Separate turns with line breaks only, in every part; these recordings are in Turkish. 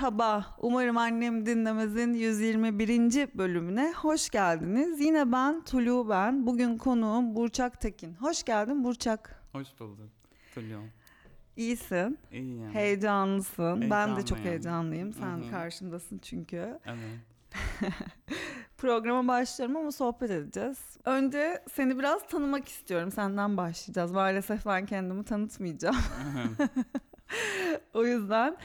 Merhaba, umarım annem dinlemezin 121. bölümüne hoş geldiniz. Yine ben Tulu ben. Bugün konuğum Burçak Tekin. Hoş geldin Burçak.
Hoş bulduk. Tulio.
İyisin,
İyiyim.
heyecanlısın. Ben de çok
Heyecanlıyım.
Sen
Hı hı.
karşımdasın çünkü.
Evet.
Programa başlıyorum ama sohbet edeceğiz. Önce seni biraz tanımak istiyorum. Senden başlayacağız. Maalesef ben kendimi tanıtmayacağım. o yüzden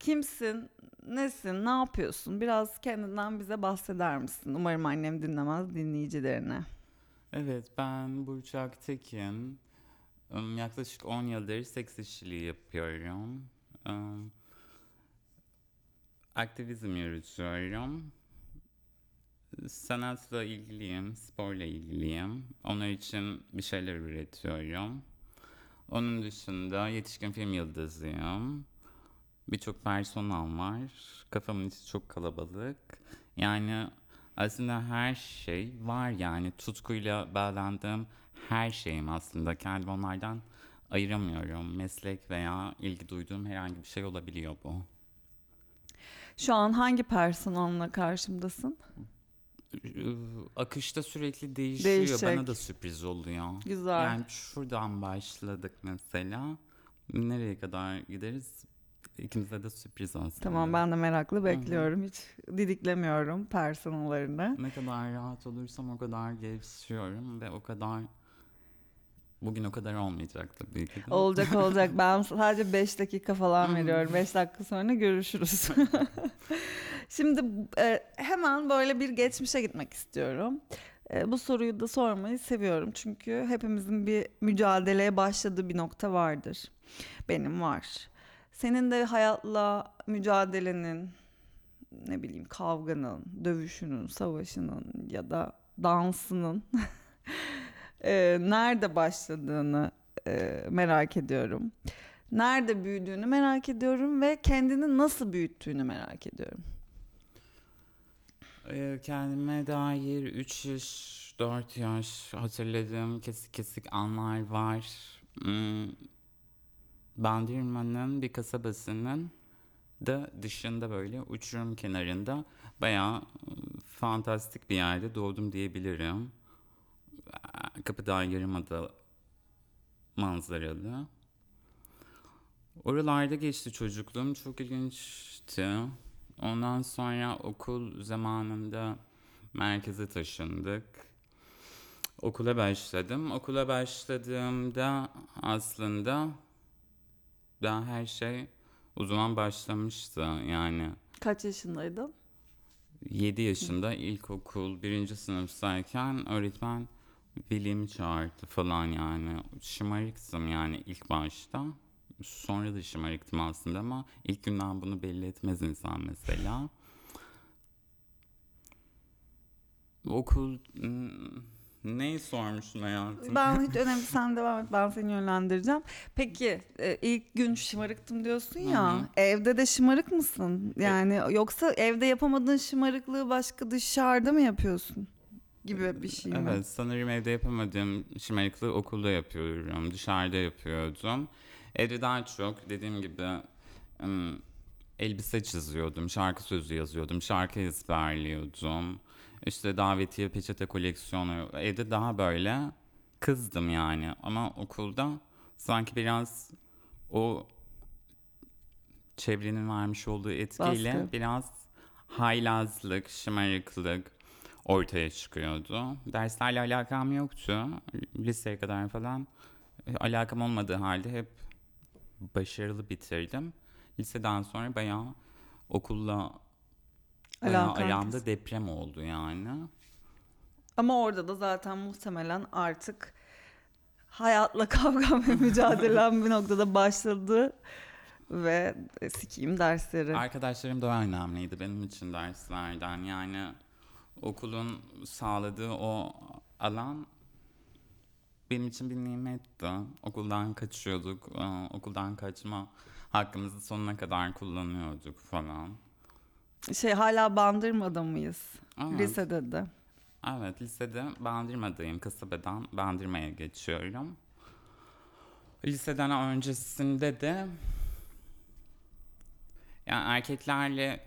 kimsin, nesin, ne yapıyorsun? Biraz kendinden bize bahseder misin? Umarım annem dinlemez dinleyicilerine.
evet ben Burçak Tekin. Im, Yaklaşık 10 yıldır seks işçiliği yapıyorum. Aktivizm yürütüyorum. Sanatla ilgiliyim, sporla ilgiliyim. Onlar için bir şeyler üretiyorum. Onun dışında yetişkin film yıldızıyım. Birçok personam var. Kafamın içi çok kalabalık. Yani aslında her şey var yani. Tutkuyla bağlandığım her şeyim aslında. Kendimi onlardan ayıramıyorum. Meslek veya ilgi duyduğum herhangi bir şey olabiliyor bu.
Şu an hangi personanla karşımdasın?
Akışta sürekli değişiyor.
Değişecek.
Bana da sürpriz oluyor.
Güzel.
Yani şuradan başladık mesela. Nereye kadar gideriz? İkimize de sürpriz aslında.
Tamam ben de meraklı bekliyorum. Hiç didiklemiyorum personalarını.
Ne kadar rahat olursam o kadar gevşiyorum ve o kadar bugün o kadar olmayacak tabii ki.
Olacak olacak. Ben sadece 5 dakika falan veriyorum. 5 dakika sonra görüşürüz. Şimdi e, hemen böyle bir geçmişe gitmek istiyorum. E, bu soruyu da sormayı seviyorum. Çünkü hepimizin bir mücadeleye başladığı bir nokta vardır. Benim var. Senin de hayatla mücadelenin, ne bileyim kavganın, dövüşünün, savaşının ya da dansının e, nerede başladığını e, merak ediyorum. Nerede büyüdüğünü merak ediyorum ve kendini nasıl büyüttüğünü merak ediyorum.
Ee, Kendime dair 3 yaş, 4 yaş hatırladığım kesik kesik anlar var. Hmm, Bandırma'nın bir kasabasının da dışında böyle uçurum kenarında bayağı fantastik bir yerde doğdum diyebilirim. Kapıdağ Yarımada manzaralı. Oralarda geçti çocukluğum. Çok ilginçti. Ondan sonra okul zamanında merkeze taşındık. Okula başladım. Okula başladığımda aslında daha her şey o zaman başlamıştı. Yani
Kaç yaşındaydın?
7 yaşında ilkokul birinci sınıftayken öğretmen velimi çağırdı falan yani. Şımarıktım yani ilk başta. Sonra da şımarıktım aslında ama ilk günden bunu belli etmez insan mesela. Okul neyi sormuşsun hayatım?
Ben hiç önemli sen devam et ben seni yönlendireceğim. Peki e, ilk gün şımarıktım diyorsun ya
Hı hı.
evde de şımarık mısın? Yani yoksa evde yapamadığın şımarıklığı başka dışarıda mı yapıyorsun? Gibi bir şey mi?
Evet sanırım evde yapamadığım şımarıklığı okulda yapıyorum. Dışarıda yapıyordum. Evde daha çok dediğim gibi elbise çiziyordum. Şarkı sözü yazıyordum. Şarkı ezberliyordum. İşte davetiye peçete koleksiyonu. Evde daha böyle kızdım yani. Ama okulda sanki biraz o çevrenin vermiş olduğu etkiyle
Baskı.
biraz haylazlık, şımarıklık ortaya çıkıyordu. Derslerle alakam yoktu. Liseye kadar falan e, alakam olmadığı halde hep başarılı bitirdim. Liseden sonra bayağı okulla bayağı aramda deprem oldu yani.
Ama orada da zaten muhtemelen artık hayatla kavga ve mücadelen bir noktada başladı ve sikiyim dersleri.
Arkadaşlarım da önemliydi benim için derslerden. Yani okulun sağladığı o alan benim için bir nimetti. Okuldan kaçıyorduk. e, Okuldan kaçma hakkımızı sonuna kadar kullanıyorduk falan.
Şey hala bandırmada mıyız?
Evet.
Lisede de.
Evet lisede Bandırma'dayım. Kasabadan Bandırma'ya geçiyorum. Liseden öncesinde de Yani erkeklerle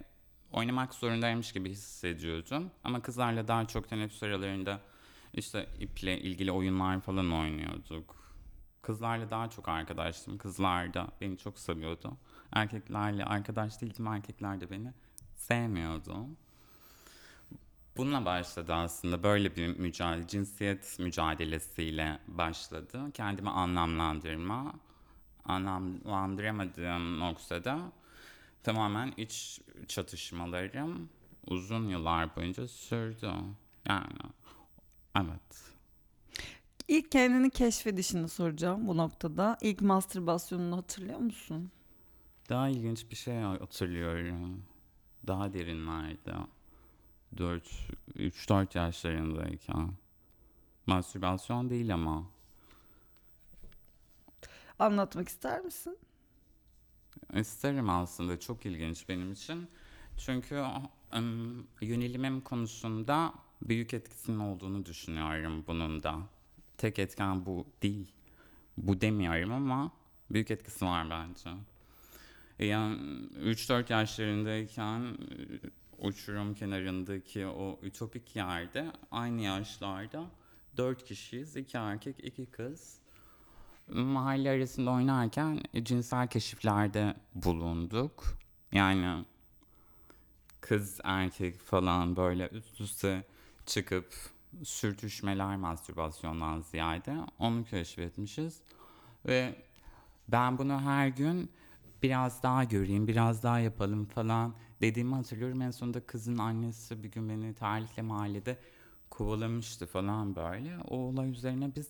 oynamak zorundaymış gibi hissediyordum. Ama kızlarla daha çok teneffüs aralarında işte iple ilgili oyunlar falan oynuyorduk. Kızlarla daha çok arkadaştım. Kızlar da beni çok seviyordu. Erkeklerle arkadaş değildim. Erkekler de beni sevmiyordu. Bununla başladı aslında. Böyle bir mücadele, cinsiyet mücadelesiyle başladı. Kendimi anlamlandırma, anlamlandıramadığım noktada tamamen iç çatışmalarım uzun yıllar boyunca sürdü. Yani evet.
İlk kendini keşfedişini soracağım bu noktada. İlk mastürbasyonunu hatırlıyor musun?
Daha ilginç bir şey hatırlıyorum. Daha derinlerde. 4 3-4 yaşlarındayken. Mastürbasyon değil ama.
Anlatmak ister misin?
İsterim aslında çok ilginç benim için. Çünkü yönelimim konusunda büyük etkisinin olduğunu düşünüyorum bunun da. Tek etken bu değil. Bu demiyorum ama büyük etkisi var bence. Yani 3-4 yaşlarındayken e, uçurum kenarındaki o ütopik yerde aynı yaşlarda 4 kişiyiz. 2 erkek, 2 kız mahalle arasında oynarken e, cinsel keşiflerde bulunduk. Yani kız erkek falan böyle üst üste çıkıp sürtüşmeler mastürbasyondan ziyade onu keşfetmişiz. Ve ben bunu her gün biraz daha göreyim, biraz daha yapalım falan dediğimi hatırlıyorum. En sonunda kızın annesi bir gün beni terlikle mahallede kovalamıştı falan böyle. O olay üzerine biz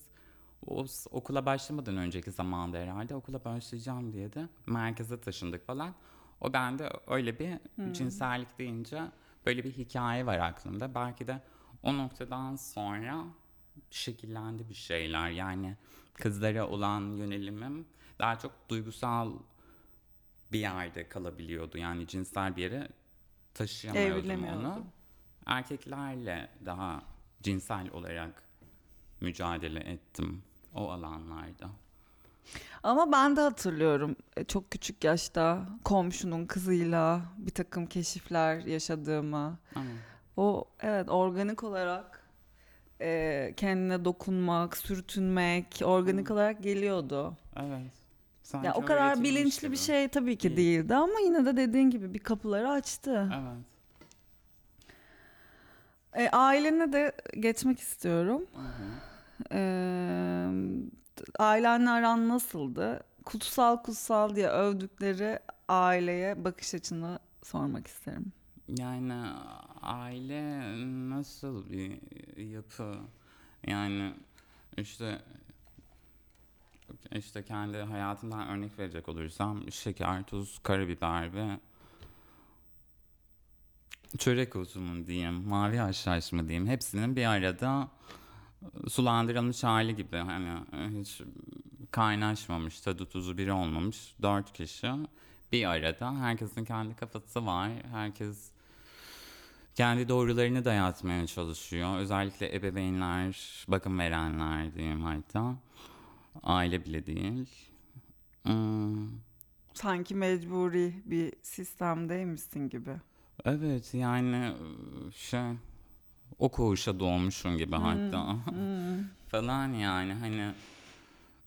o okula başlamadan önceki zamanda herhalde okula başlayacağım diye de merkeze taşındık falan. O bende öyle bir cinsellik deyince böyle bir hikaye var aklımda. Belki de o noktadan sonra şekillendi bir şeyler. Yani kızlara olan yönelimim daha çok duygusal bir yerde kalabiliyordu. Yani cinsel bir yere taşıyamıyordum onu. Erkeklerle daha cinsel olarak mücadele ettim o alanlarda.
Ama ben de hatırlıyorum e, çok küçük yaşta komşunun kızıyla bir takım keşifler yaşadığımı.
Ama
O evet organik olarak e, kendine dokunmak, sürtünmek organik olarak geliyordu.
evet. Sanki
Ya o kadar bilinçli bir
gibi.
şey tabii ki
Değil.
değildi ama yine de dediğin gibi bir kapıları açtı.
Evet.
E, ailene de geçmek istiyorum.
Hı hı.
E, ailenle aran nasıldı? Kutsal kutsal diye övdükleri aileye bakış açını sormak isterim.
Yani aile nasıl bir yapı? Yani işte işte kendi hayatımdan örnek verecek olursam şeker, tuz, karabiber ve çörek otu mu diyeyim, mavi haşhaş mı diyeyim hepsinin bir arada sulandırılmış hali gibi hani hiç kaynaşmamış, tadı tuzu biri olmamış dört kişi bir arada. Herkesin kendi kafası var. Herkes kendi doğrularını dayatmaya çalışıyor. Özellikle ebeveynler, bakım verenler diyeyim hatta. Aile bile değil. Hmm,
Sanki mecburi bir sistemdeymişsin gibi.
evet yani şey o koğuşa doğmuşum gibi hatta.
Hmm.
falan yani hani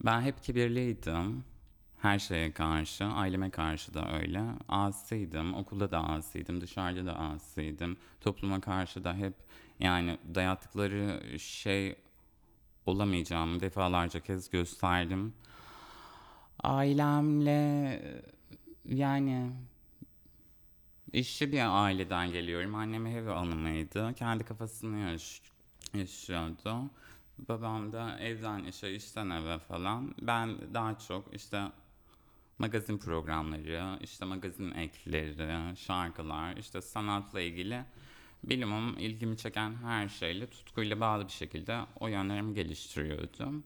ben hep kibirliydim. Her şeye karşı, aileme karşı da öyle. Asiydim, okulda da asiydim, dışarıda da asiydim. Topluma karşı da hep yani dayattıkları şey olamayacağımı defalarca kez gösterdim. Ailemle yani işçi bir aileden geliyorum. Annem ev hanımıydı. Kendi kafasını yaş- yaşıyordu. Babam da evden işe, işten eve falan. Ben daha çok işte magazin programları, işte magazin ekleri, şarkılar, işte sanatla ilgili bilimum ilgimi çeken her şeyle tutkuyla bağlı bir şekilde o yönlerimi geliştiriyordum.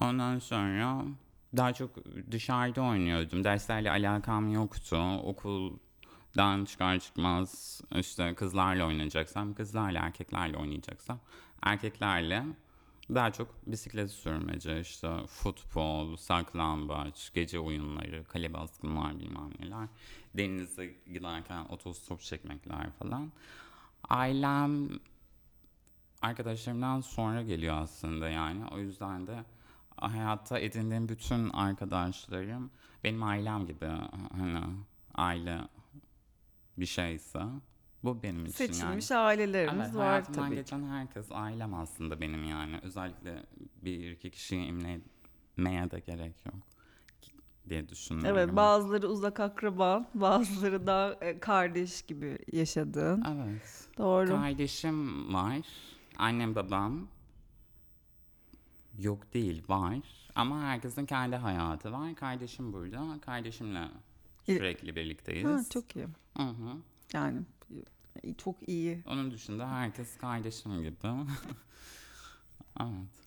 Ondan sonra daha çok dışarıda oynuyordum. Derslerle alakam yoktu. Okuldan çıkar çıkmaz işte kızlarla oynayacaksam kızlarla, erkeklerle oynayacaksam erkeklerle daha çok bisiklet sürmece, işte futbol, saklambaç, gece oyunları, kale baskınlar bilmem neler. denize giderken otostop çekmekler falan. Ailem arkadaşlarımdan sonra geliyor aslında yani. O yüzden de hayatta edindiğim bütün arkadaşlarım benim ailem gibi hani aile bir şeyse bu benim için yani.
Seçilmiş ailelerimiz
Evet,
var
hayatımdan
tabii. ki.
geçen herkes ailem aslında benim yani. Özellikle bir iki kişiyi imlemeye de gerek yok diye düşünüyorum.
Evet bazıları uzak akraba, bazıları da e, kardeş gibi yaşadığın.
Evet.
Doğru.
Kardeşim var. Annem babam yok değil var. Ama herkesin kendi hayatı var. Kardeşim burada. Kardeşimle sürekli birlikteyiz.
Ha, çok iyi.
Hı hı.
Yani çok iyi.
Onun dışında herkes kardeşim gibi. evet.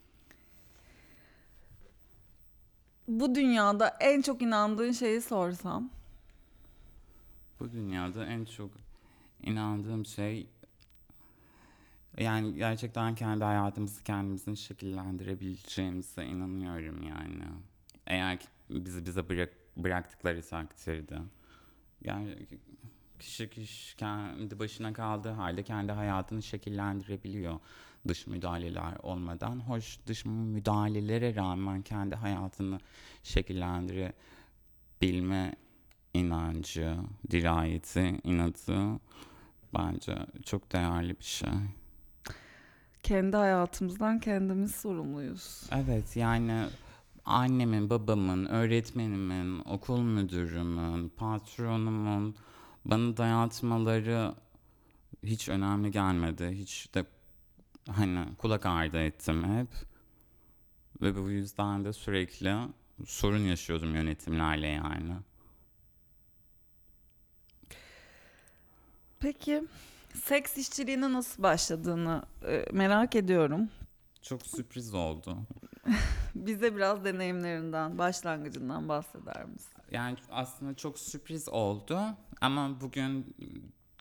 Bu dünyada en çok inandığın şeyi sorsam.
Bu dünyada en çok inandığım şey yani gerçekten kendi hayatımızı kendimizin şekillendirebileceğimize inanıyorum yani. Eğer bizi bize bırak, bıraktıkları takdirde. Yani kişi kişi kendi başına kaldığı halde kendi hayatını şekillendirebiliyor dış müdahaleler olmadan. Hoş dış müdahalelere rağmen kendi hayatını şekillendirebilme inancı, dirayeti, inadı bence çok değerli bir şey.
Kendi hayatımızdan kendimiz sorumluyuz.
Evet yani annemin, babamın, öğretmenimin, okul müdürümün, patronumun bana dayatmaları hiç önemli gelmedi. Hiç de hani kulak ardı ettim hep. Ve bu yüzden de sürekli sorun yaşıyordum yönetimlerle yani.
Peki seks işçiliğine nasıl başladığını e, merak ediyorum.
Çok sürpriz oldu.
Bize biraz deneyimlerinden, başlangıcından bahseder misin?
Yani aslında çok sürpriz oldu ama bugün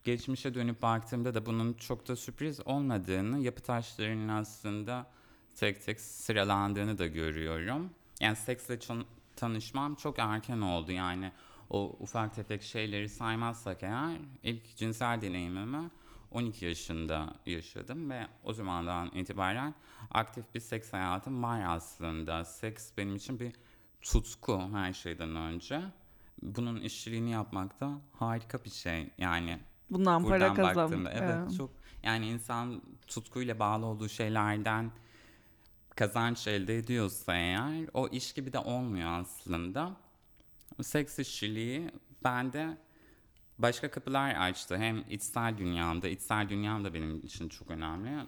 geçmişe dönüp baktığımda da bunun çok da sürpriz olmadığını, yapı taşlarının aslında tek tek sıralandığını da görüyorum. Yani seksle tanışmam çok erken oldu. Yani o ufak tefek şeyleri saymazsak eğer ilk cinsel deneyimimi 12 yaşında yaşadım ve o zamandan itibaren aktif bir seks hayatım var aslında. Seks benim için bir tutku her şeyden önce. Bunun işçiliğini yapmak da harika bir şey. Yani
Bundan para
buradan
kazan.
baktığımda evet çok yani insan tutkuyla bağlı olduğu şeylerden kazanç elde ediyorsa eğer o iş gibi de olmuyor aslında. Seks işçiliği bende başka kapılar açtı. Hem içsel dünyamda, içsel dünyam da benim için çok önemli.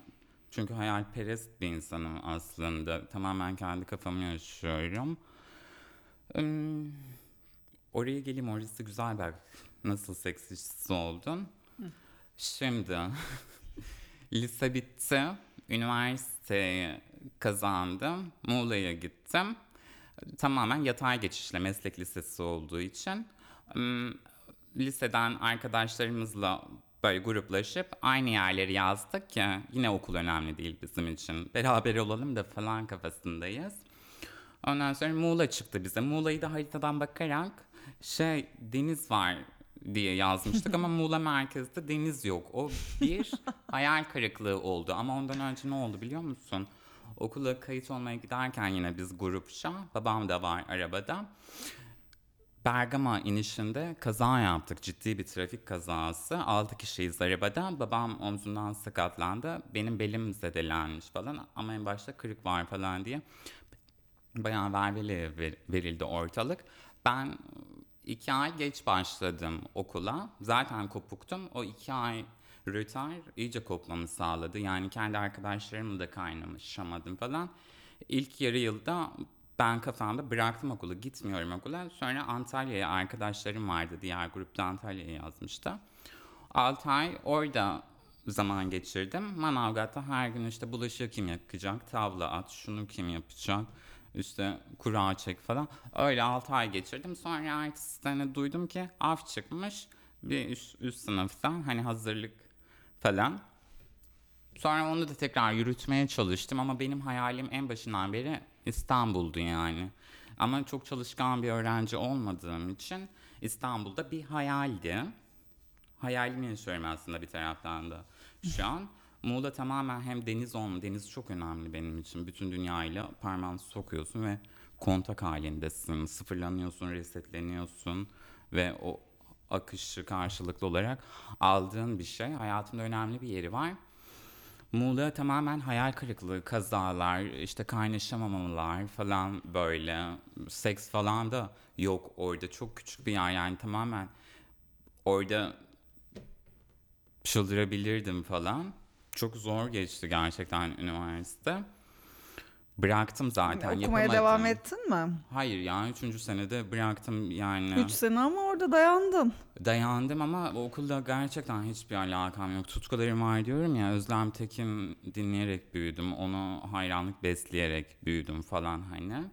Çünkü hayalperest bir insanım aslında. Tamamen kendi kafamı yaşıyorum. Hmm, oraya geleyim, orası güzel bak. Nasıl seks işçisi oldun? Şimdi lise bitti. Üniversiteyi kazandım. Muğla'ya gittim. Tamamen yatay geçişle meslek lisesi olduğu için. Hmm, liseden arkadaşlarımızla böyle gruplaşıp aynı yerleri yazdık ki yine okul önemli değil bizim için. Beraber olalım da falan kafasındayız. Ondan sonra Muğla çıktı bize. Muğla'yı da haritadan bakarak şey deniz var diye yazmıştık ama Muğla merkezde deniz yok. O bir hayal kırıklığı oldu ama ondan önce ne oldu biliyor musun? Okula kayıt olmaya giderken yine biz grupça, babam da var arabada. Bergama inişinde kaza yaptık. Ciddi bir trafik kazası. 6 kişiyiz arabada. Babam omzundan sakatlandı. Benim belim zedelenmiş falan. Ama en başta kırık var falan diye. Bayağı verveli ver- verildi ortalık. Ben iki ay geç başladım okula. Zaten kopuktum. O iki ay rötar iyice kopmamı sağladı. Yani kendi arkadaşlarımla da kaynamışamadım falan. İlk yarı yılda ben kafamda bıraktım okulu, gitmiyorum okula. Sonra Antalya'ya arkadaşlarım vardı, diğer grupta Antalya'ya yazmıştı. 6 ay orada zaman geçirdim. Manavgat'ta her gün işte bulaşığı kim yakacak, tavla at, şunu kim yapacak, işte kura çek falan. Öyle 6 ay geçirdim. Sonra ertesi sene duydum ki af çıkmış bir üst, üst sınıftan hani hazırlık falan. Sonra onu da tekrar yürütmeye çalıştım ama benim hayalim en başından beri İstanbul'du yani. Ama çok çalışkan bir öğrenci olmadığım için İstanbul'da bir hayaldi. Hayalimi yaşıyorum aslında bir taraftan da şu an. Muğla tamamen hem deniz olma, deniz çok önemli benim için. Bütün dünyayla parmağını sokuyorsun ve kontak halindesin. Sıfırlanıyorsun, resetleniyorsun ve o akışı karşılıklı olarak aldığın bir şey. Hayatımda önemli bir yeri var. Muğla tamamen hayal kırıklığı, kazalar, işte kaynaşamamalar falan böyle. Seks falan da yok orada. Çok küçük bir yer yani tamamen orada çıldırabilirdim falan. Çok zor geçti gerçekten üniversite. Bıraktım zaten
Okumaya
yapamadım.
devam ettin mi?
Hayır yani üçüncü senede bıraktım yani.
3 sene ama orada dayandın.
Dayandım ama okulda gerçekten hiçbir alakam yok. Tutkularım var diyorum ya Özlem Tekin dinleyerek büyüdüm. Onu hayranlık besleyerek büyüdüm falan hani.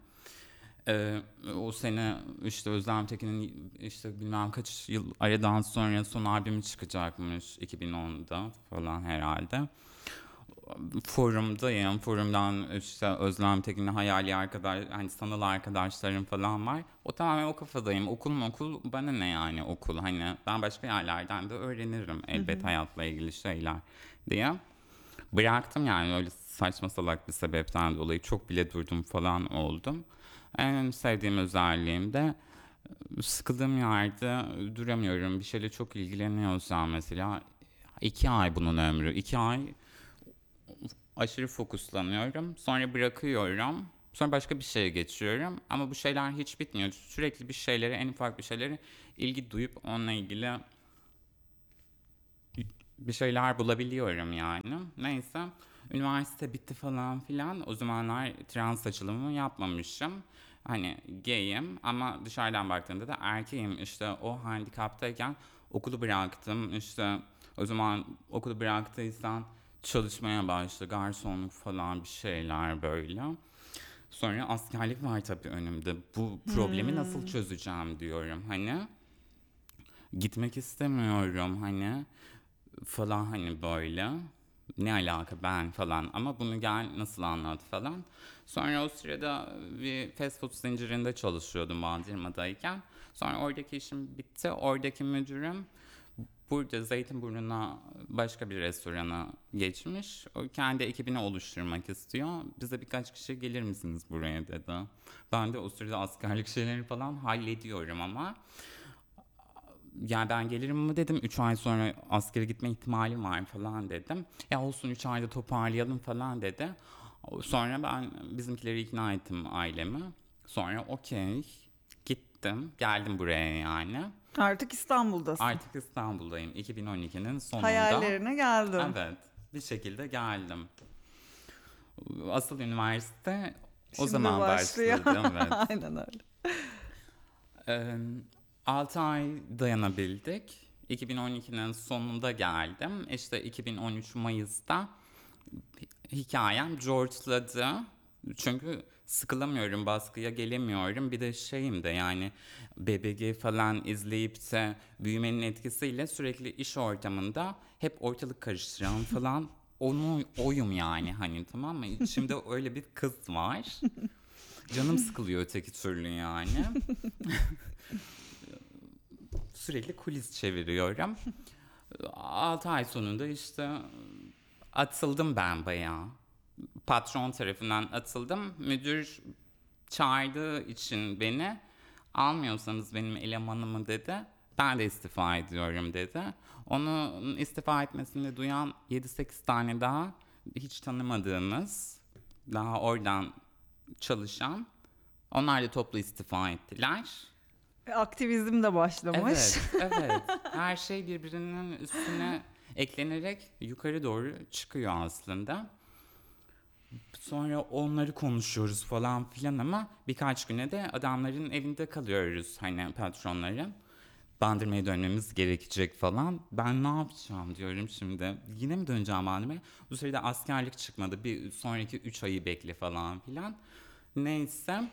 Ee, o sene işte Özlem Tekin'in işte bilmem kaç yıl aradan sonra son albümü çıkacakmış 2010'da falan herhalde. Forumdayım. Forumdan işte Özlem Tekin'le hayali arkadaş, hani sanal arkadaşlarım falan var. O tamamen o kafadayım. Okul mu okul bana ne yani okul. Hani ben başka yerlerden de öğrenirim elbet hayatla ilgili şeyler diye. Bıraktım yani öyle saçma salak bir sebepten dolayı çok bile durdum falan oldum. En sevdiğim özelliğim de sıkıldığım yerde duramıyorum. Bir şeyle çok ilgileniyorsam mesela iki ay bunun ömrü. iki ay aşırı fokuslanıyorum. Sonra bırakıyorum. Sonra başka bir şeye geçiyorum. Ama bu şeyler hiç bitmiyor. Sürekli bir şeylere, en ufak bir şeylere ilgi duyup onunla ilgili bir şeyler bulabiliyorum yani. Neyse. Üniversite bitti falan filan. O zamanlar trans açılımı yapmamışım. Hani gayim ama dışarıdan baktığında da erkeğim. İşte o handikaptayken okulu bıraktım. İşte o zaman okulu bıraktıysan çalışmaya başla. Garsonluk falan bir şeyler böyle. Sonra askerlik var tabii önümde. Bu problemi nasıl çözeceğim diyorum hani. Gitmek istemiyorum hani falan hani böyle. Ne alaka ben falan ama bunu gel nasıl anlat falan. Sonra o sırada bir fast food zincirinde çalışıyordum Bandırma'dayken. Sonra oradaki işim bitti. Oradaki müdürüm burada Zeytinburnu'na başka bir restorana geçmiş. O kendi ekibini oluşturmak istiyor. Bize birkaç kişi gelir misiniz buraya dedi. Ben de o sırada askerlik şeylerini falan hallediyorum ama yani ben gelirim mi dedim. 3 ay sonra askere gitme ihtimalim var falan dedim. Ya olsun 3 ayda toparlayalım falan dedi. Sonra ben bizimkileri ikna ettim ailemi. Sonra okey gittim. Geldim buraya yani.
Artık İstanbul'dasın.
Artık İstanbul'dayım. 2012'nin sonunda.
Hayallerine geldin.
Evet. Bir şekilde geldim. Asıl üniversite o
Şimdi
zaman
başlıyor.
başladı. Evet.
Aynen öyle.
Ee, 6 ay dayanabildik. 2012'nin sonunda geldim. İşte 2013 Mayıs'ta hikayem George'ladı. Çünkü sıkılamıyorum, baskıya gelemiyorum. Bir de şeyim de yani BBG falan izleyip de büyümenin etkisiyle sürekli iş ortamında hep ortalık karıştıran falan onu oyum yani hani tamam mı? İçimde öyle bir kız var. Canım sıkılıyor öteki türlü yani. Sürekli kulis çeviriyorum. 6 ay sonunda işte atıldım ben bayağı. Patron tarafından atıldım. Müdür çağırdığı için beni almıyorsanız benim elemanımı dedi. Ben de istifa ediyorum dedi. Onun istifa etmesini duyan 7-8 tane daha hiç tanımadığımız daha oradan çalışan onlar da toplu istifa ettiler.
Aktivizm de başlamış.
Evet, evet. Her şey birbirinin üstüne eklenerek yukarı doğru çıkıyor aslında. Sonra onları konuşuyoruz falan filan ama birkaç güne de adamların evinde kalıyoruz hani patronların. Bandırmaya dönmemiz gerekecek falan. Ben ne yapacağım diyorum şimdi. Yine mi döneceğim bandırmaya? Bu sırada askerlik çıkmadı. Bir sonraki 3 ayı bekle falan filan. Neyse.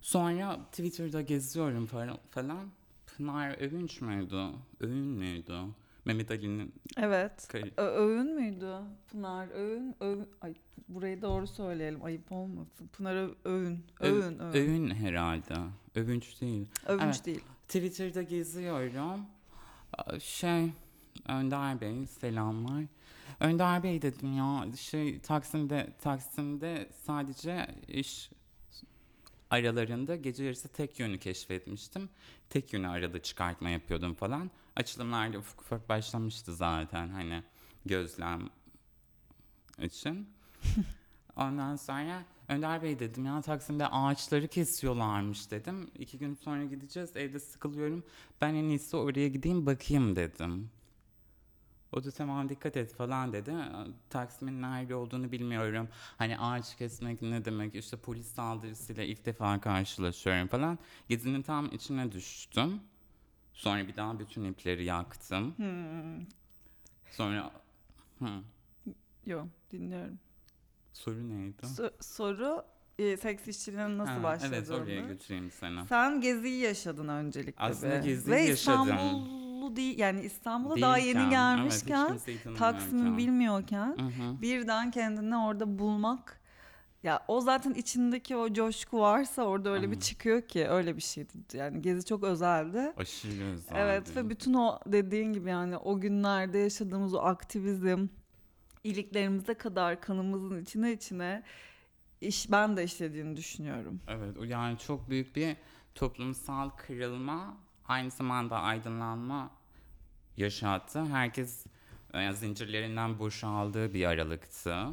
Sonra Twitter'da geziyorum falan. Pınar Övünç müydü? Övün müydü? Mehmet Ali'nin
Evet.
kay-
Ö- öğün müydü? Pınar Öğün. Öğün. Ay burayı doğru söyleyelim. Ayıp olmasın. Pınar Ö- Öğün.
Ö-
Öğün. Öğün.
Övün herhalde. Övünç değil.
Övünç
evet.
değil.
Twitter'da geziyorum. Şey, Önder Bey selamlar. Önder Bey dedim ya şey Taksim'de Taksim'de sadece iş aralarında gece yarısı tek yönü keşfetmiştim. Tek yönü arada çıkartma yapıyordum falan. Açılımlarda ufak ufak başlamıştı zaten hani gözlem için. Ondan sonra Önder Bey dedim ya Taksim'de ağaçları kesiyorlarmış dedim. İki gün sonra gideceğiz evde sıkılıyorum. Ben en iyisi oraya gideyim bakayım dedim. O da tamam dikkat et falan dedi. Taksim'in nerede olduğunu bilmiyorum. Hani ağaç kesmek ne demek işte polis saldırısıyla ilk defa karşılaşıyorum falan. Gezinin tam içine düştüm. Sonra bir daha bütün ipleri yaktım.
Hmm.
Sonra hı,
Yok dinliyorum.
soru neydi?
So- soru e, seks işçiliğinin nasıl
Ha,
başladığını.
Evet oraya götüreyim seni.
Sen geziyi yaşadın öncelikle
Aslında
be.
geziyi
Ve
yaşadım.
İstanbullu değil yani İstanbul'a daha
Değilken,
yeni
evet,
gelmişken
kimseyi
Taksim'i bilmiyorken
Hı hı.
birden kendini orada bulmak ya o zaten içindeki o coşku varsa orada öyle bir
Hı.
çıkıyor ki öyle bir şeydi. Yani gezi çok özeldi.
Aşırı güzeldi.
Evet ve bütün o dediğin gibi yani o günlerde yaşadığımız o aktivizm iliklerimize kadar kanımızın içine içine iş ben de işlediğini düşünüyorum.
Evet o yani çok büyük bir toplumsal kırılma aynı zamanda aydınlanma yaşattı. Herkes e, zincirlerinden boşaldığı bir aralıktı.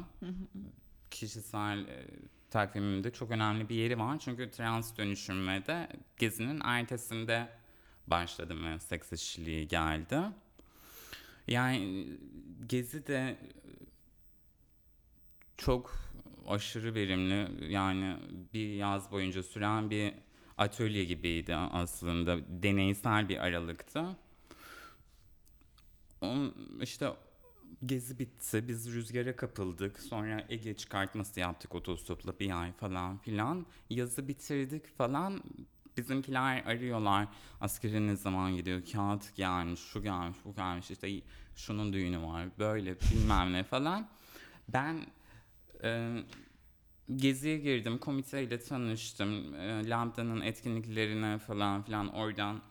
Kişisel e, takvimimde çok önemli bir yeri var. Çünkü trans dönüşümde de gezinin ertesinde başladı ve seks işçiliği geldi. Yani e, gezi de e, çok aşırı verimli yani bir yaz boyunca süren bir atölye gibiydi aslında deneysel bir aralıktı. On, işte gezi bitti biz rüzgara kapıldık. Sonra Ege çıkartması yaptık otostopla bir ay falan filan. Yazı bitirdik falan. Bizimkiler arıyorlar. Askeri ne zaman gidiyor kağıt gelmiş şu gelmiş bu gelmiş. İşte şunun düğünü var böyle bilmem ne falan. Ben e, geziye girdim, komiteyle tanıştım. E, Lambda'nın etkinliklerine falan filan oradan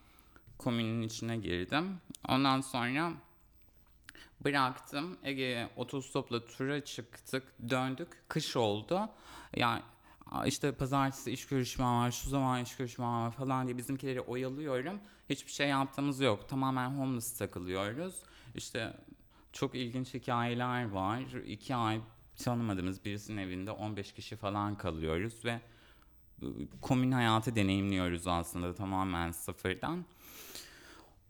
komünün içine girdim. Ondan sonra bıraktım. Ege'ye otostopla tura çıktık, döndük. Kış oldu. Yani işte pazartesi iş görüşmem var, şu zaman iş görüşmem var falan diye bizimkileri oyalıyorum. Hiçbir şey yaptığımız yok. Tamamen homeless takılıyoruz. İşte çok ilginç hikayeler var. İki ay tanımadığımız birisinin evinde 15 kişi falan kalıyoruz ve komün hayatı deneyimliyoruz aslında tamamen sıfırdan.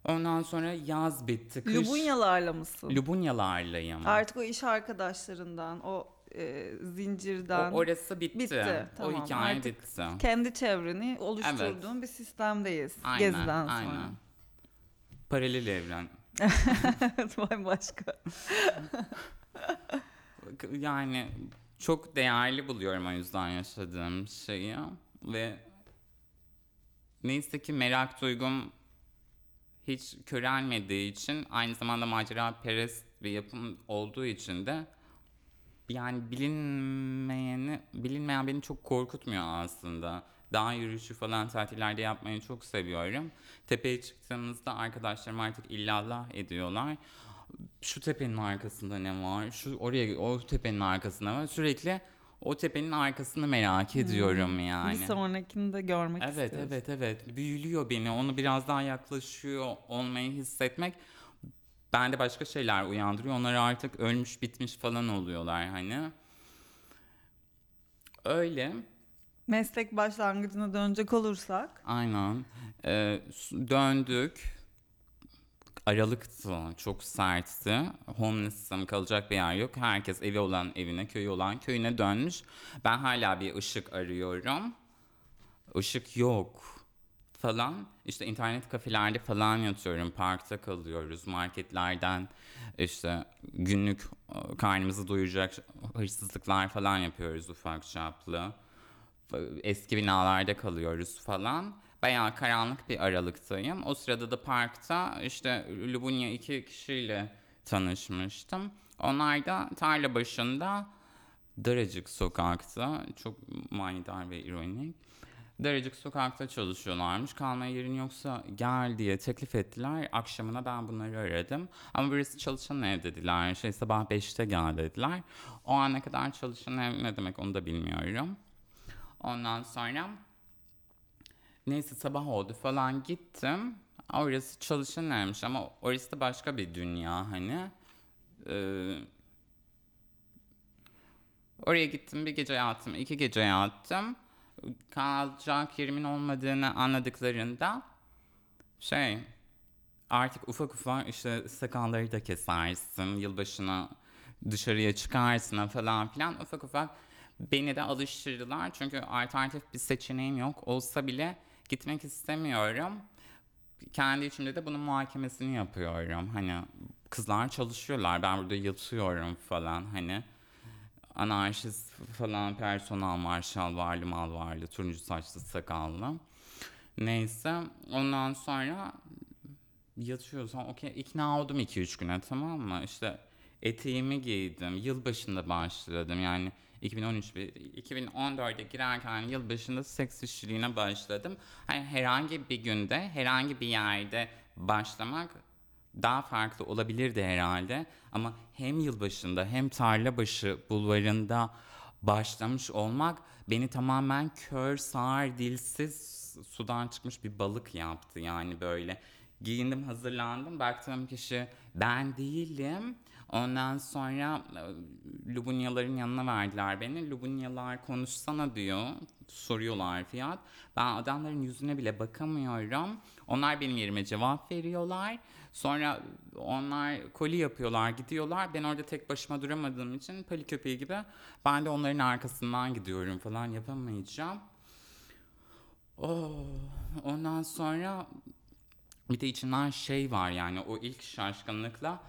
Ondan sonra yaz bitti. Kış,
Lubunyalarla mısın?
Lubunyalarlayım.
Artık o iş arkadaşlarından, o e, zincirden
O, orası bitti.
Bitti,
o
tamam.
hikaye
Artık
bitti.
kendi çevreni oluşturduğun bir sistemdeyiz
Aynen,
geziden sonra.
aynen. Paralel evren.
Evet, Vay başka.
Yani çok değerli buluyorum o yüzden yaşadığım şeyi ve neyse ki merak duygum hiç körelmediği için aynı zamanda macera perest bir yapım olduğu için de yani bilinmeyeni bilinmeyen beni çok korkutmuyor aslında. Dağ yürüyüşü falan tatillerde yapmayı çok seviyorum. Tepeye çıktığımızda arkadaşlarım artık illallah ediyorlar. Şu tepenin arkasında ne var? Şu oraya o tepenin arkasında var. Sürekli o tepenin arkasını merak ediyorum yani.
Bir sonrakini de görmek
Evet
istiyoruz.
evet evet. Büyülüyor beni. Onu biraz daha yaklaşıyor olmayı hissetmek bende başka şeyler uyandırıyor. Onlar artık ölmüş bitmiş falan oluyorlar hani. Öyle.
Meslek başlangıcına dönecek olursak.
Aynen. Ee, döndük Aralıktı çok sertti homeless'ım kalacak bir yer yok herkes evi olan evine köyü olan köyüne dönmüş ben hala bir ışık arıyorum ışık yok falan. İşte internet kafelerde falan yatıyorum. Parkta kalıyoruz. Marketlerden işte günlük e, karnımızı doyuracak hırsızlıklar falan yapıyoruz ufak çaplı. Eski binalarda kalıyoruz falan. Bayağı karanlık bir aralıktayım. O sırada da parkta işte Lubunya iki kişiyle tanışmıştım. Onlar da tarla başında daracık sokakta çok manidar ve ironik Daracık sokakta çalışıyorlarmış. Kalmaya yerin yoksa gel diye teklif ettiler. Akşamına ben bunları aradım. Ama birisi çalışan ev dediler. Şey sabah 5'te gel dediler. O ana kadar çalışan ev ne demek onu da bilmiyorum. Ondan sonra neyse sabah oldu falan gittim. Orası çalışan evmiş ama orası da başka bir dünya hani. Ee, oraya gittim bir gece yattım, iki gece yattım. Kalacak yerimin olmadığını anladıklarında şey artık ufak ufak işte sakalları da kesersin, yılbaşına dışarıya çıkarsın falan filan ufak ufak beni de alıştırdılar. Çünkü alternatif bir seçeneğim yok. Olsa bile gitmek istemiyorum. Kendi içimde de bunun muhakemesini yapıyorum. Hani kızlar çalışıyorlar, ben burada yatıyorum falan hani anarşist falan personel marşal varlı mal varlı turuncu saçlı sakallı. Neyse ondan sonra yatıyoruz. Ha, Okey ikna oldum 2-3 güne tamam mı? İşte eteğimi giydim. Yılbaşında başladım yani 2013 ve 2014'e girerken yılbaşında seks işçiliğine başladım. Hani herhangi bir günde herhangi bir yerde başlamak daha farklı olabilirdi herhalde. Ama hem yılbaşında hem tarlabaşı bulvarında başlamış olmak beni tamamen kör, sağır, dilsiz sudan çıkmış bir balık yaptı yani böyle. Giyindim, hazırlandım. Baktığım kişi ben değilim. Ondan sonra e, Lubunyaların yanına verdiler beni. Lubunyalar konuşsana diyor. Soruyorlar fiyat. Ben adamların yüzüne bile bakamıyorum. Onlar benim yerime cevap veriyorlar. Sonra onlar koli yapıyorlar, gidiyorlar. Ben orada tek başıma duramadığım için pali köpeği gibi ben de onların arkasından gidiyorum falan yapamayacağım. Oh, ondan sonra bir de içinden şey var yani o ilk şaşkınlıkla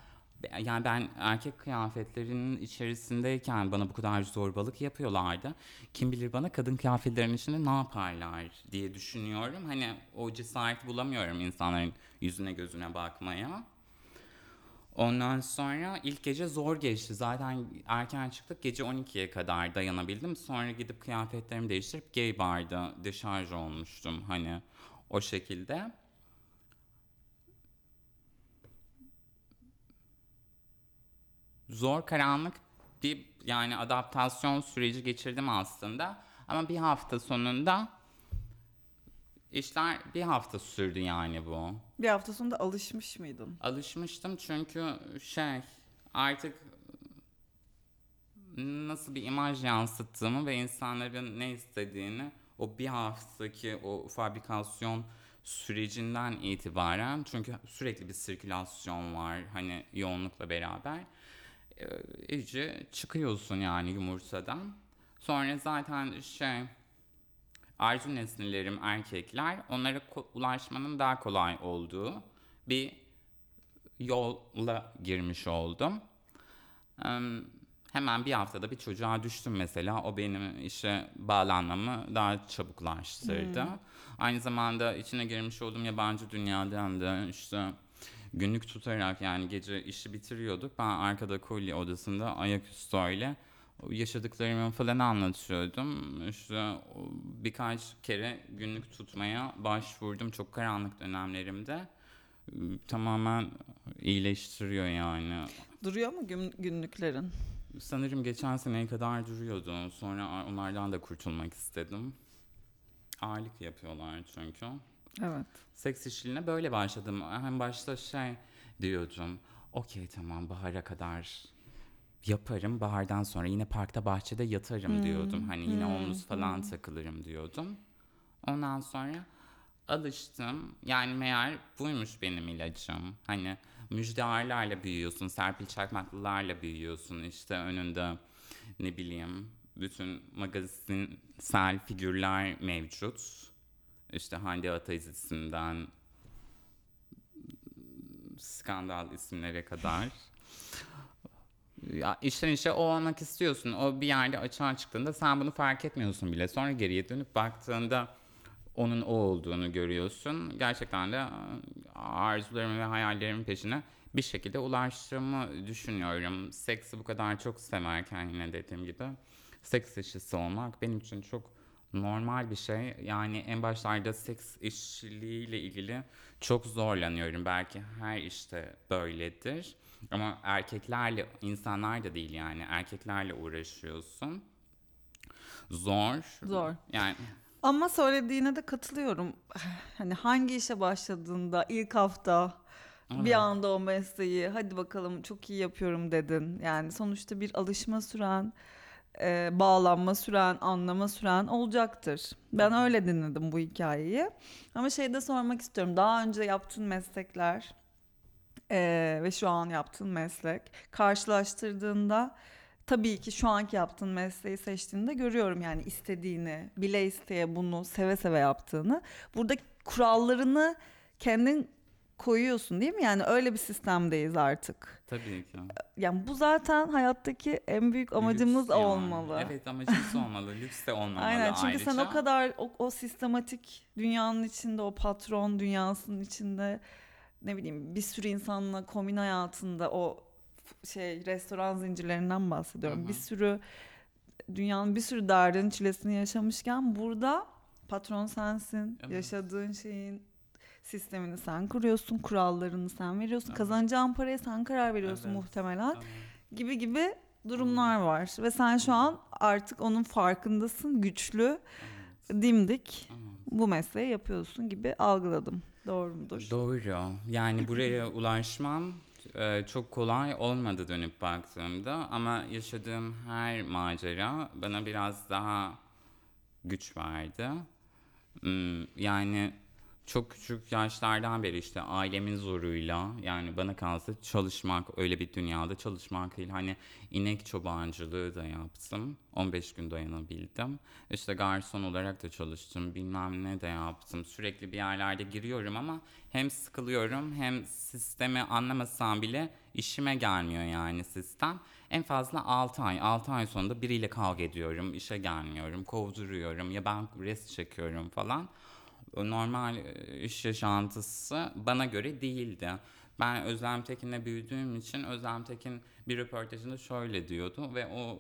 yani ben erkek kıyafetlerinin içerisindeyken bana bu kadar zorbalık yapıyorlardı. Kim bilir bana kadın kıyafetlerinin içinde ne yaparlar diye düşünüyorum. Hani o cesareti bulamıyorum insanların yüzüne gözüne bakmaya. Ondan sonra ilk gece zor geçti. Zaten erken çıktık. Gece 12'ye kadar dayanabildim. Sonra gidip kıyafetlerimi değiştirip gay barda deşarj olmuştum. Hani o şekilde. Zor karanlık bir yani adaptasyon süreci geçirdim aslında. Ama bir hafta sonunda işler bir hafta sürdü yani bu.
Bir hafta sonunda alışmış mıydın?
Alışmıştım çünkü şey artık nasıl bir imaj yansıttığımı ve insanların ne istediğini o bir haftaki o fabrikasyon sürecinden itibaren çünkü sürekli bir sirkülasyon var hani yoğunlukla beraber iyice çıkıyorsun yani yumurtadan. Sonra zaten şey arzu nesnelerim erkekler onlara ulaşmanın daha kolay olduğu bir yolla girmiş oldum. Em, hemen bir haftada bir çocuğa düştüm mesela. O benim işe bağlanmamı daha çabuklaştırdı. Aynı zamanda içine girmiş olduğum yabancı dünyadan da işte günlük tutarak yani gece işi bitiriyorduk. Ben arkada kolye odasında ayaküstü öyle yaşadıklarımı falan anlatıyordum. İşte birkaç kere günlük tutmaya başvurdum çok karanlık dönemlerimde. Tamamen iyileştiriyor yani.
Duruyor mu gün- günlüklerin?
Sanırım geçen seneye kadar duruyordu. Sonra onlardan da kurtulmak istedim. Ağırlık yapıyorlar çünkü.
Evet.
Seks işçiliğine böyle başladım. Hem başta şey diyordum. Okey tamam bahara kadar yaparım. Bahardan sonra yine parkta bahçede yatarım diyordum. Hani yine omuz falan takılırım diyordum. Ondan sonra alıştım. Yani meğer buymuş benim ilacım. Hani müjdarlarla büyüyorsun, Serpil Çakmaklılarla büyüyorsun. İşte önünde ne bileyim bütün magazinsel figürler mevcut. İşte Hande Ataizi'sinden skandal isimlere kadar. Ya işten işe o olmak istiyorsun. O bir yerde açığa çıktığında sen bunu fark etmiyorsun bile. Sonra geriye dönüp baktığında onun o olduğunu görüyorsun. Gerçekten de e, arzularımın ve hayallerimin peşine bir şekilde ulaştığımı düşünüyorum. Seksi bu kadar çok severken yine dediğim gibi seks işçisi olmak benim için çok normal bir şey. Yani en başlarda seks işçiliğiyle ilgili çok zorlanıyorum. Belki her işte böyledir. Ama erkeklerle, insanlar da değil yani. Erkeklerle uğraşıyorsun. Zor.
Zor.
Yani
Ama söylediğine de katılıyorum. Hani hangi işe başladığında ilk hafta bir
Evet.
anda o mesleği hadi bakalım çok iyi yapıyorum dedin. Yani sonuçta bir alışma süren, e, bağlanma süren, anlama süren olacaktır. Ben öyle dinledim bu hikayeyi. Ama şey de sormak istiyorum. Daha önce yaptığın meslekler e, ve şu an yaptığın meslek karşılaştırdığında tabii ki şu anki yaptığın mesleği seçtiğinde görüyorum yani istediğini, bile isteye bunu seve seve yaptığını. Burada kurallarını kendin koyuyorsun değil mi? Yani öyle bir sistemdeyiz artık.
tabii ki.
Yani bu zaten hayattaki en büyük amacımız
Lüks yani.
olmalı.
Evet amacımız olmalı. Lüks de olmamalı
Aynen çünkü
ayrıca.
sen o kadar o, o sistematik dünyanın içinde o patron dünyasının içinde ne bileyim bir sürü insanla komün hayatında o şey restoran zincirlerinden bahsediyorum.
Hı hı.
Bir sürü dünyanın bir sürü derdini çilesini yaşamışken burada patron sensin.
Evet.
Yaşadığın şeyin sistemini sen kuruyorsun, kurallarını sen veriyorsun.
Evet.
Kazanacağın paraya sen karar veriyorsun
Evet.
muhtemelen
Tamam.
gibi gibi durumlar var ve sen şu an artık onun farkındasın, güçlü,
Evet.
dimdik
Evet.
bu mesleği yapıyorsun gibi algıladım. Doğru mudur?
Doğru. Yani buraya ulaşmam e, çok kolay olmadı dönüp baktığımda ama yaşadığım her macera bana biraz daha güç verdi. Hmm, Yani çok küçük yaşlardan beri işte ailemin zoruyla yani bana kalsa çalışmak öyle bir dünyada çalışmak değil. Hani inek çobancılığı da yaptım. 15 gün dayanabildim. İşte garson olarak da çalıştım. Bilmem ne de yaptım. Sürekli bir yerlerde giriyorum ama hem sıkılıyorum hem sistemi anlamasam bile işime gelmiyor yani sistem. En fazla 6 ay. 6 ay sonunda biriyle kavga ediyorum. işe gelmiyorum. Kovduruyorum. Ya ben rest çekiyorum falan. Normal e, iş yaşantısı bana göre değildi. Ben Özlem Tekin'le büyüdüğüm için Özlem Tekin bir röportajında şöyle diyordu ve o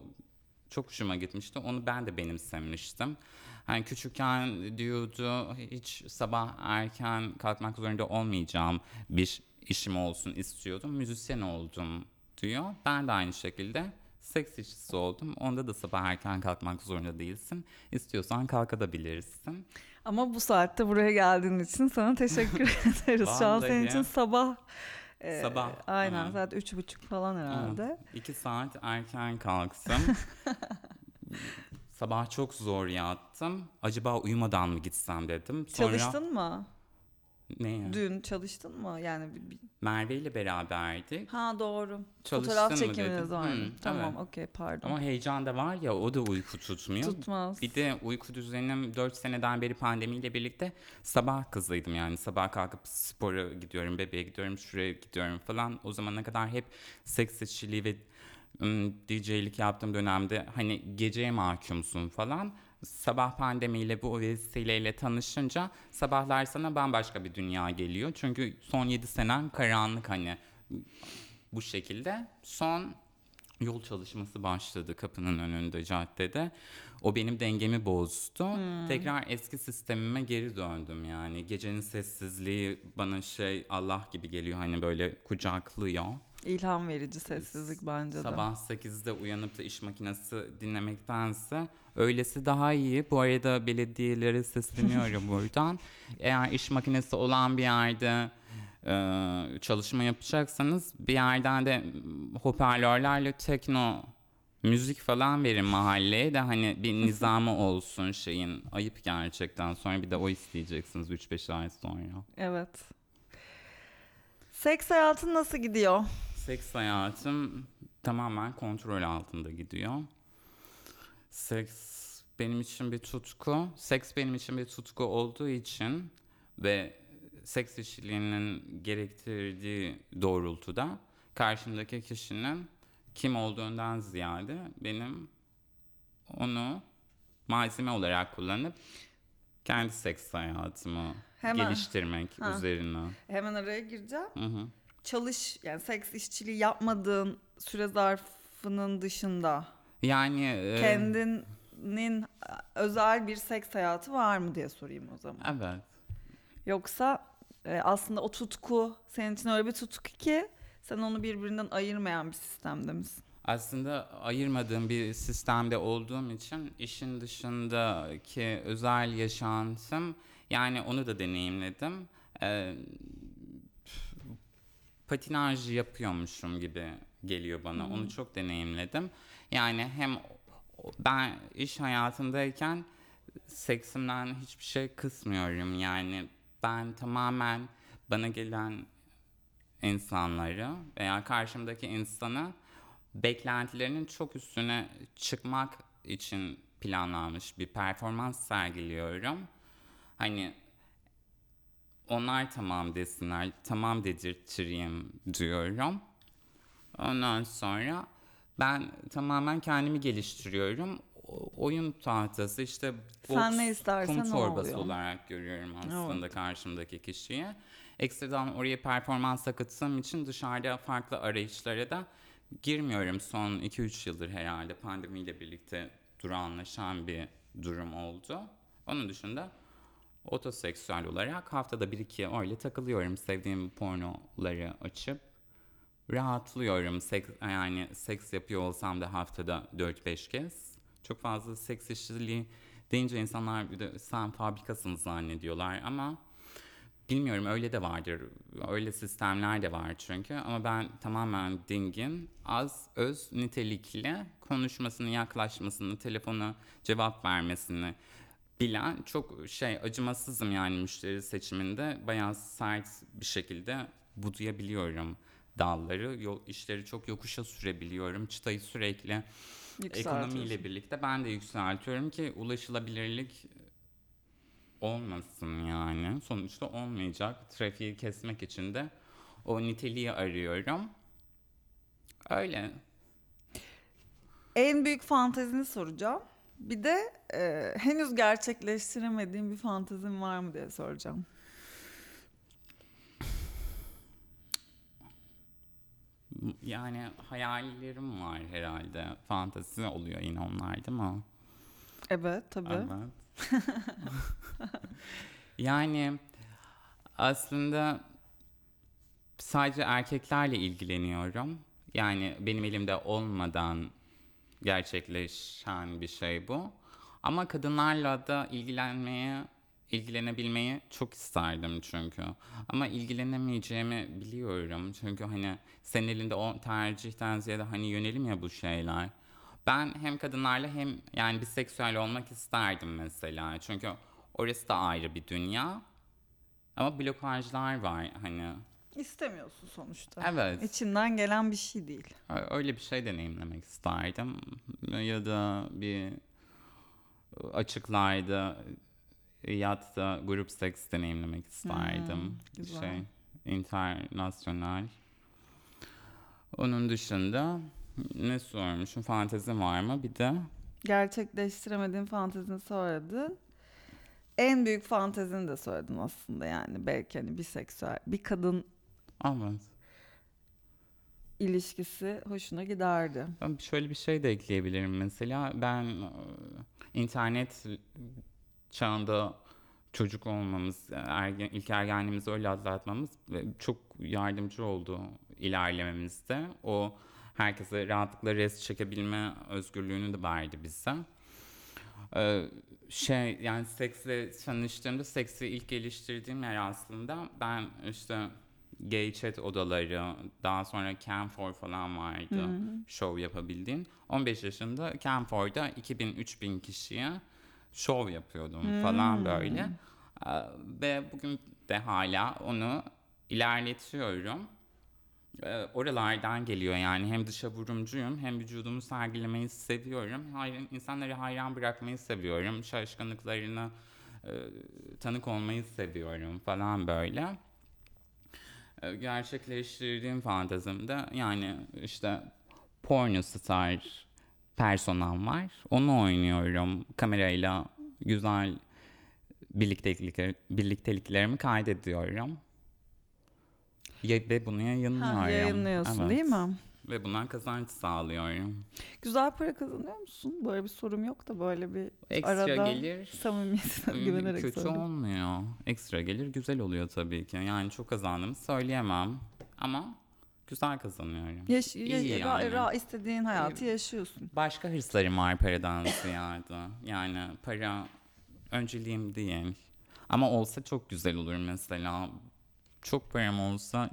çok hoşuma gitmişti. Onu ben de benimsemiştim. Hani küçükken diyordu hiç sabah erken kalkmak zorunda olmayacağım bir işim olsun istiyordum. Müzisyen oldum diyor. Ben de aynı şekilde seks işçisi oldum. Onda da sabah erken kalkmak zorunda değilsin. İstiyorsan kalkabilirsin.
Ama bu saatte buraya geldiğin için sana teşekkür ederiz. Şu an senin için sabah. e,
Sabah,
Aynen
evet.
saat üç buçuk falan herhalde.
İki saat erken kalktım. Sabah çok zor yattım. Acaba uyumadan mı gitsem dedim. Sonra
Çalıştın mı?
Neye?
Dün çalıştın mı? Yani bir- bir-
Merve ile beraberdik.
ha doğru.
Çalıştın
Fotoğraf çekiminiz vardı.
Hı,
Tamam
evet.
okey pardon.
Ama heyecan da var ya o da uyku tutmuyor.
Tutmaz.
Bir de uyku düzenim 4 seneden beri pandemiyle birlikte sabah kızıydım yani. Sabah kalkıp spora gidiyorum, bebeğe gidiyorum, şuraya gidiyorum falan. O zamana kadar hep seks işçiliği ve DJ'lik yaptığım dönemde hani geceye mahkumsun falan. Sabah pandemiyle bu vesileyle tanışınca sabahlar sana bambaşka bir dünya geliyor. Çünkü son 7 senem karanlık hani bu şekilde. Son yol çalışması başladı kapının önünde caddede. O benim dengemi bozdu. Tekrar eski sistemime geri döndüm yani. Gecenin sessizliği bana şey Allah gibi geliyor hani böyle kucaklıyor.
İlham verici sessizlik bence de.
Sabah 8'de uyanıp da iş makinesi dinlemektense öylesi daha iyi. Bu arada belediyelere sesleniyorum buradan. Eğer iş makinesi olan bir yerde e, çalışma yapacaksanız bir yerden de hoparlörlerle tekno müzik falan verin mahalleye de hani bir nizamı olsun şeyin. Ayıp gerçekten. Sonra bir de o isteyeceksiniz 3-5 ay sonra.
Evet. Seks hayatın nasıl gidiyor?
Seks hayatım tamamen kontrol altında gidiyor. Seks benim için bir tutku. Seks benim için bir tutku olduğu için ve seks işçiliğinin gerektirdiği doğrultuda karşımdaki kişinin kim olduğundan ziyade benim onu malzeme olarak kullanıp kendi seks hayatımı
Hemen.
geliştirmek
Ha.
üzerine.
Hemen araya gireceğim.
Hı hı.
Çalış yani seks işçiliği yapmadığın süre zarfının dışında
Yani e,
kendin senin e, özel bir seks hayatı var mı diye sorayım o zaman.
Evet.
Yoksa e, aslında o tutku senin için öyle bir tutku ki sen onu birbirinden ayırmayan bir sistemde misin?
Aslında ayırmadığım bir sistemde olduğum için işin dışındaki özel yaşantım yani onu da deneyimledim. Ee, patinaj yapıyormuşum gibi geliyor bana. Onu çok deneyimledim. Yani hem ben iş hayatındayken seksimden hiçbir şey kısmıyorum. Yani ben tamamen bana gelen insanları veya karşımdaki insanı beklentilerinin çok üstüne çıkmak için planlanmış bir performans sergiliyorum. Hani onlar tamam desinler, tamam dedirttireyim diyorum. Ondan sonra ben tamamen kendimi geliştiriyorum. O- oyun tahtası işte
Sen
boks,
ne istersen
kum
o
torbası
oluyor.
olarak görüyorum aslında karşımdaki kişiyi. Ekstradan oraya performans akıttığım için dışarıda farklı arayışlara da girmiyorum. Son 2-3 yıldır herhalde pandemiyle birlikte durağanlaşan bir durum oldu. Onun dışında otoseksüel olarak haftada bir iki öyle takılıyorum. Sevdiğim pornoları açıp rahatlıyorum. Seks, yani seks yapıyor olsam da haftada 4-5 kez. Çok fazla seks işçiliği deyince insanlar bir de sen fabrikasın zannediyorlar ama bilmiyorum öyle de vardır. Öyle sistemler de var çünkü ama ben tamamen dingin, az, öz, nitelikli konuşmasını, yaklaşmasını, telefona cevap vermesini bilen çok şey acımasızım yani müşteri seçiminde bayağı sert bir şekilde budayabiliyorum dalları. Yo, işleri çok yokuşa sürebiliyorum. Çıtayı sürekli ekonomiyle birlikte ben de yükseltiyorum ki ulaşılabilirlik olmasın yani. Sonuçta olmayacak. Trafiği kesmek için de o niteliği arıyorum. Öyle.
En büyük fantezini soracağım. Bir de e, henüz gerçekleştiremediğim bir fantezin var mı diye soracağım.
Yani hayallerim var herhalde. Fantezi oluyor yine onlar değil mi?
Evet tabii.
Evet. yani aslında sadece erkeklerle ilgileniyorum. Yani benim elimde olmadan gerçekleşen bir şey bu. Ama kadınlarla da ilgilenmeye, ilgilenebilmeyi çok isterdim çünkü. Ama ilgilenemeyeceğimi biliyorum. Çünkü hani senin elinde o tercihten ziyade hani yönelim ya bu şeyler. Ben hem kadınlarla hem yani biseksüel olmak isterdim mesela. Çünkü orası da ayrı bir dünya. Ama blokajlar var hani.
İstemiyorsun sonuçta.
Evet.
İçinden gelen bir şey değil.
Öyle bir şey deneyimlemek isterdim. Ya da bir açıklarda yatta grup seks deneyimlemek isterdim.
Hmm, güzel.
Şey, internasyonel. Onun dışında ne sormuşum? Fantezi var mı? Bir de
Gerçekleştiremediğin fantezini söyledin. En büyük fantezini de söyledin aslında yani belki hani biseksüel bir kadın
evet.
ilişkisi hoşuna giderdi.
Ben şöyle bir şey de ekleyebilirim mesela. Ben e, internet çağında çocuk olmamız, ergen, ilk ergenliğimizi öyle atlatmamız çok yardımcı oldu ilerlememizde. O herkese rahatlıkla res çekebilme özgürlüğünü de verdi bize. Ee, şey yani seksle tanıştığımda seksi ilk geliştirdiğim yer aslında ben işte gay chat odaları daha sonra Canfor falan vardı show yapabildiğin 15 yaşında Canfor'da 2000-3000 kişiye show yapıyordum falan böyle Ee, ve bugün de hala onu ilerletiyorum ee, oralardan geliyor yani hem dışa vurumcuyum hem vücudumu sergilemeyi seviyorum. Hayran, insanları hayran bırakmayı seviyorum. Şaşkınlıklarına e, tanık olmayı seviyorum falan böyle. E, gerçekleştirdiğim fantezimde yani işte porno star personam var. Onu oynuyorum. Kamerayla güzel birliktelikler, birlikteliklerimi kaydediyorum. Ya- Ve bunu yayınlıyorum.
Ha, yayınlıyorsun
Evet.
değil mi?
ve bundan kazanç sağlıyorum.
Güzel para kazanıyor musun? Böyle bir sorum yok da böyle bir
Ekstra
arada
gelir
samimiyetine
ım,
güvenerek
kötü
söylüyorum.
olmuyor. Ekstra gelir güzel oluyor tabii ki. Yani çok kazandığımı söyleyemem ama güzel kazanıyorum.
Yaş- ya-
İyi
ra-
yani.
ra- istediğin hayatı yaşıyorsun.
Başka hırslarım var paradan ziyade. Yani para önceliğim değil. Ama olsa çok güzel olur mesela. Çok param olsa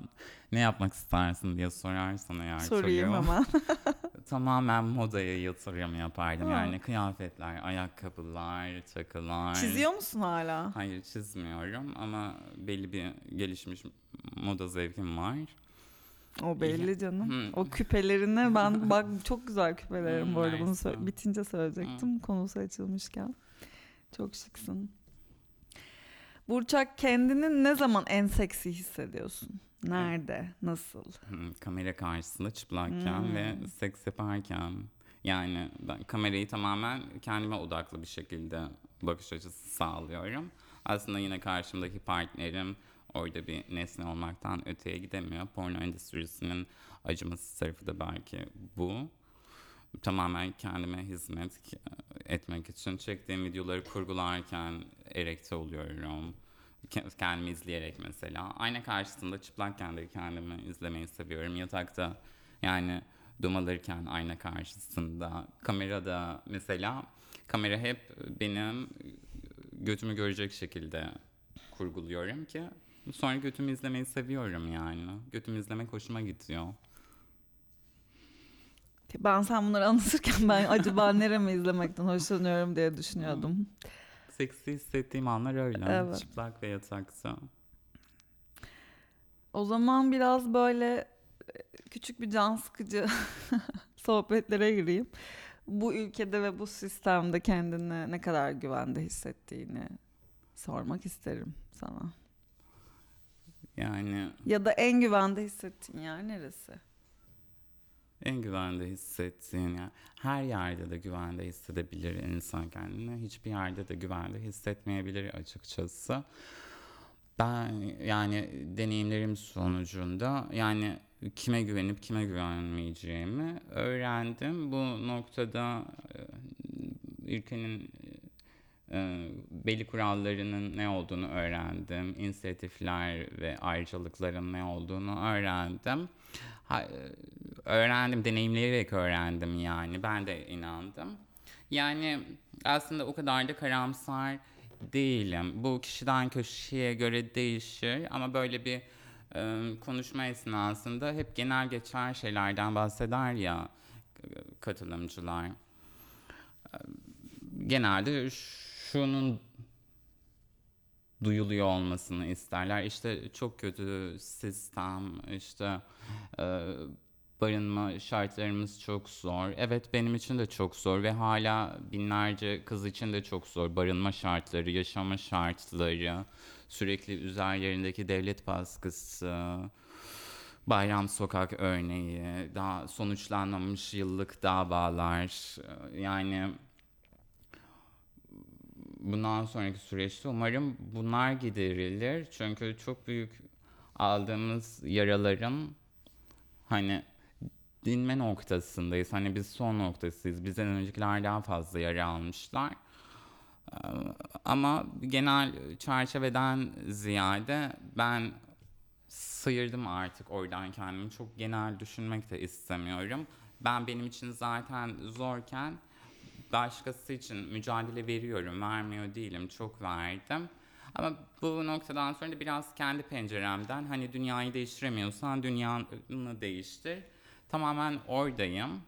ne yapmak istersin diye sorarsan eğer
Sorayım
çocuğu.
hemen.
Tamamen modaya yatırım yapardım.
Ha.
Yani kıyafetler, ayakkabılar, takılar.
Çiziyor musun hala?
Hayır çizmiyorum ama belli bir gelişmiş moda zevkim var.
O belli canım.
Hı.
O küpelerine ben bak çok güzel küpelerim bu arada bunu sö- bitince söyleyecektim konusu açılmışken. Çok şıksın. Burçak kendini ne zaman en seksi hissediyorsun? Nerede? Nasıl?
Hı, Kamera karşısında çıplakken
Hmm.
ve seks yaparken. Yani ben kamerayı tamamen kendime odaklı bir şekilde bakış açısı sağlıyorum. Aslında yine karşımdaki partnerim orada bir nesne olmaktan öteye gidemiyor. Porno endüstrisinin acımasız tarafı da belki bu. Tamamen kendime hizmet etmek için çektiğim videoları kurgularken erekte oluyorum. Ke- Kendimi izleyerek mesela. Ayna karşısında çıplakken de kendimi izlemeyi seviyorum. Yatakta yani dum alırken ayna karşısında. Kamerada mesela kamera hep benim götümü görecek şekilde kurguluyorum ki sonra götümü izlemeyi seviyorum yani. Götümü izlemek hoşuma gidiyor.
Ben sen bunları anlatırken ben acaba neremi izlemekten hoşlanıyorum diye düşünüyordum.
Seksi hissettiğim anlar öyle.
Evet.
Çıplak ve yatakta.
O zaman biraz böyle e, küçük bir can sıkıcı sohbetlere gireyim. Bu ülkede ve bu sistemde kendini ne kadar güvende hissettiğini sormak isterim sana.
Yani
Ya da en güvende hissettiğin yer neresi?
en güvende hissettiğin yani her yerde de güvende hissedebilir insan kendini. Hiçbir yerde de güvende hissetmeyebilir açıkçası. Ben yani deneyimlerim sonucunda yani kime güvenip kime güvenmeyeceğimi öğrendim. Bu noktada e, ülkenin e, belli kurallarının ne olduğunu öğrendim. İnisiyatifler ve ayrıcalıkların ne olduğunu öğrendim. Ha, e, öğrendim, deneyimleyerek öğrendim yani. Ben de inandım. Yani aslında o kadar da karamsar değilim. Bu kişiden kişiye göre değişir ama böyle bir e, konuşma esnasında hep genel geçer şeylerden bahseder ya katılımcılar. Genelde şunun duyuluyor olmasını isterler. İşte çok kötü sistem, işte e, barınma şartlarımız çok zor. Evet benim için de çok zor ve hala binlerce kız için de çok zor. Barınma şartları, yaşama şartları, sürekli üzerlerindeki devlet baskısı, Bayram Sokak örneği, daha sonuçlanmamış yıllık davalar, e, yani bundan sonraki süreçte umarım bunlar giderilir. Çünkü çok büyük aldığımız yaraların hani dinme noktasındayız. Hani biz son noktasıyız. Bizden öncekiler daha fazla yara almışlar. Ee, Ama genel çerçeveden ziyade ben sıyırdım artık oradan kendimi. Çok genel düşünmek de istemiyorum. Ben benim için zaten zorken başkası için mücadele veriyorum, vermiyor değilim, çok verdim. Ama bu noktadan sonra da biraz kendi penceremden hani dünyayı değiştiremiyorsan dünyanı değiştir. Tamamen oradayım.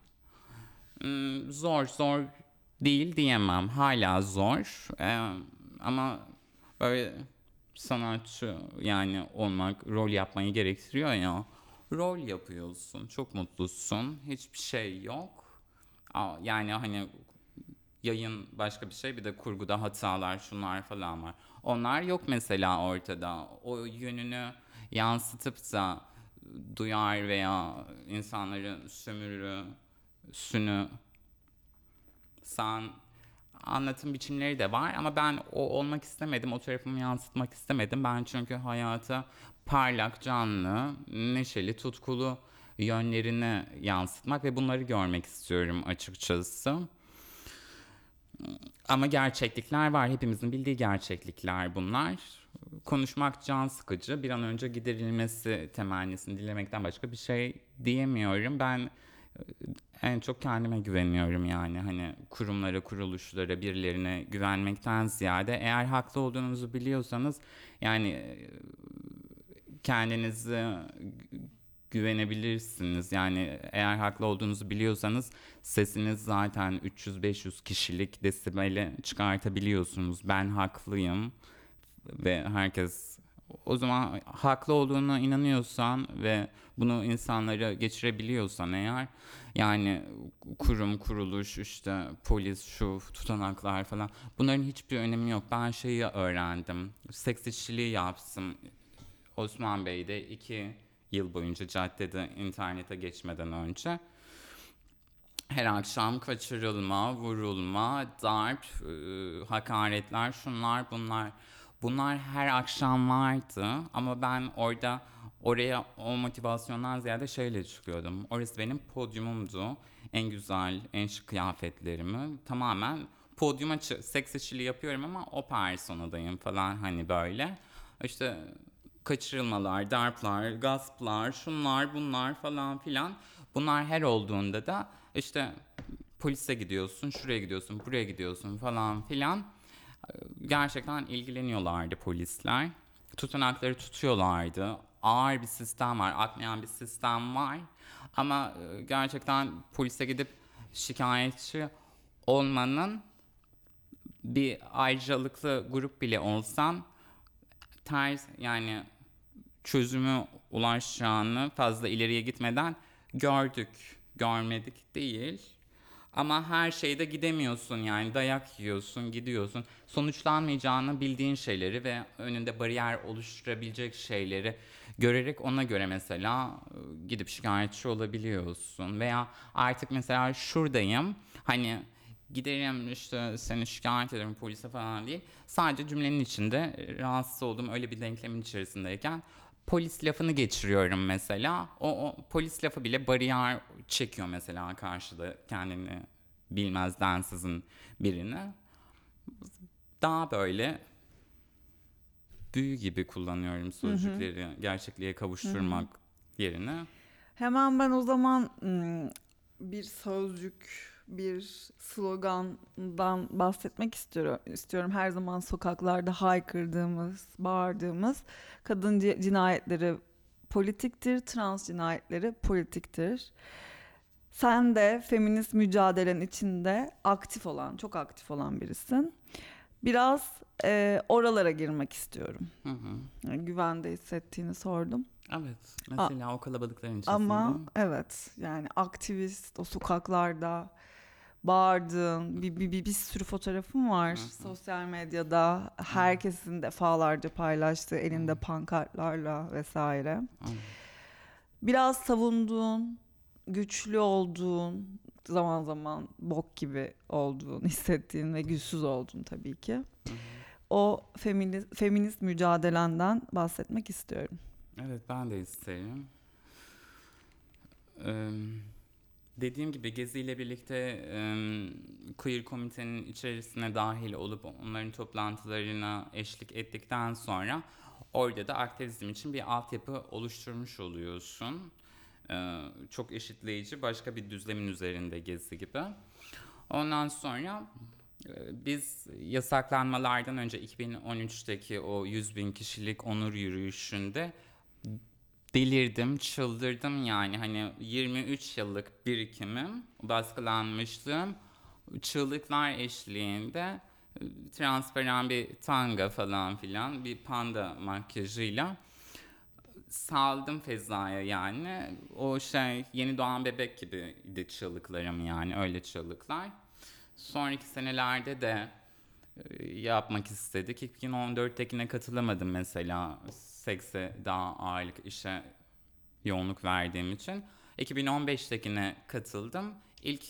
Hmm, Zor, zor değil diyemem. Hala zor. Ee, ama böyle sanatçı yani olmak, rol yapmayı gerektiriyor ya. Rol yapıyorsun, çok mutlusun, hiçbir şey yok. Yani hani yayın başka bir şey bir de kurguda hatalar şunlar falan var. Onlar yok mesela ortada. O yönünü yansıtıp da duyar veya insanların sömürüsünü san anlatım biçimleri de var ama ben o olmak istemedim. O tarafımı yansıtmak istemedim. Ben çünkü hayata parlak, canlı, neşeli, tutkulu yönlerini yansıtmak ve bunları görmek istiyorum açıkçası. Ama gerçeklikler var. Hepimizin bildiği gerçeklikler bunlar. Konuşmak can sıkıcı. Bir an önce giderilmesi temennisini dilemekten başka bir şey diyemiyorum. Ben e, en çok kendime güveniyorum yani. Hani kurumlara, kuruluşlara, birilerine güvenmekten ziyade eğer haklı olduğunuzu biliyorsanız yani e, kendinizi güvenebilirsiniz. Yani eğer haklı olduğunuzu biliyorsanız sesiniz zaten 300-500 kişilik desibeli çıkartabiliyorsunuz. Ben haklıyım ve herkes o zaman haklı olduğuna inanıyorsan ve bunu insanlara geçirebiliyorsan eğer yani kurum kuruluş işte polis şu tutanaklar falan bunların hiçbir önemi yok. Ben şeyi öğrendim. Seks işçiliği yapsın. Osman Bey'de iki yıl boyunca caddede internete geçmeden önce her akşam kaçırılma, vurulma, darp, e, hakaretler, şunlar bunlar. Bunlar her akşam vardı ama ben orada oraya o motivasyondan ziyade şeyle çıkıyordum. Orası benim podyumumdu. En güzel, en şık kıyafetlerimi tamamen podyuma seks işçiliği yapıyorum ama o personadayım falan hani böyle. İşte kaçırılmalar, darplar, gasplar, şunlar bunlar falan filan. Bunlar her olduğunda da işte polise gidiyorsun, şuraya gidiyorsun, buraya gidiyorsun falan filan. Gerçekten ilgileniyorlardı polisler. Tutanakları tutuyorlardı. Ağır bir sistem var, akmayan bir sistem var. Ama e, gerçekten polise gidip şikayetçi olmanın bir ayrıcalıklı grup bile olsan ters yani çözümü ulaşacağını fazla ileriye gitmeden gördük. Görmedik değil. Ama her şeyde gidemiyorsun yani dayak yiyorsun, gidiyorsun. Sonuçlanmayacağını bildiğin şeyleri ve önünde bariyer oluşturabilecek şeyleri görerek ona göre mesela e, gidip şikayetçi olabiliyorsun. Veya artık mesela şuradayım hani giderim işte seni şikayet ederim polise falan değil. Sadece cümlenin içinde e, rahatsız olduğum öyle bir denklemin içerisindeyken polis lafını geçiriyorum mesela. O, o polis lafı bile bariyer çekiyor mesela karşıda kendini bilmez densizin birini. Daha böyle büyü gibi kullanıyorum sözcükleri gerçekliğe kavuşturmak yerine.
Hemen ben o zaman bir sözcük, bir slogandan bahsetmek istiyorum. istiyorum. Her zaman sokaklarda haykırdığımız, bağırdığımız kadın ci- cinayetleri politiktir, trans cinayetleri politiktir. Sen de feminist mücadelenin içinde aktif olan, çok aktif olan birisin. Biraz e, oralara girmek istiyorum.
Hı hı.
Yani güvende hissettiğini sordum.
Evet. Mesela o kalabalıkların içerisinde.
Ama evet yani aktivist o sokaklarda bağırdığın bir, bir, bir, bir sürü fotoğrafım var
Hı hı.
sosyal medyada herkesin defalarca paylaştığı elinde pankartlarla vesaire.
Evet.
Biraz savunduğun, güçlü olduğun, zaman zaman bok gibi olduğun, hissettiğin ve güçsüz olduğun tabii ki. O feminist, feminist mücadelenden bahsetmek istiyorum.
Evet ben de isterim. Ee, dediğim gibi Gezi ile birlikte e, queer komitenin içerisine dahil olup onların toplantılarına eşlik ettikten sonra orada da aktivizm için bir altyapı oluşturmuş oluyorsun. Ee, çok eşitleyici başka bir düzlemin üzerinde Gezi gibi. Ondan sonra e, biz yasaklanmalardan önce 2013'teki o 100 bin kişilik onur yürüyüşünde delirdim, çıldırdım yani. Hani 23 yıllık birikimim, baskılanmışlığım, çığlıklar eşliğinde e, transparan bir tanga falan filan, bir panda makyajıyla saldım fezaya yani. O şey yeni doğan bebek gibiydi çığlıklarım yani öyle çığlıklar. Sonraki senelerde de e, yapmak istedik. 2014'tekine katılamadım mesela. Sekse daha ağırlık işe yoğunluk verdiğim için. 2015'tekine katıldım. İlk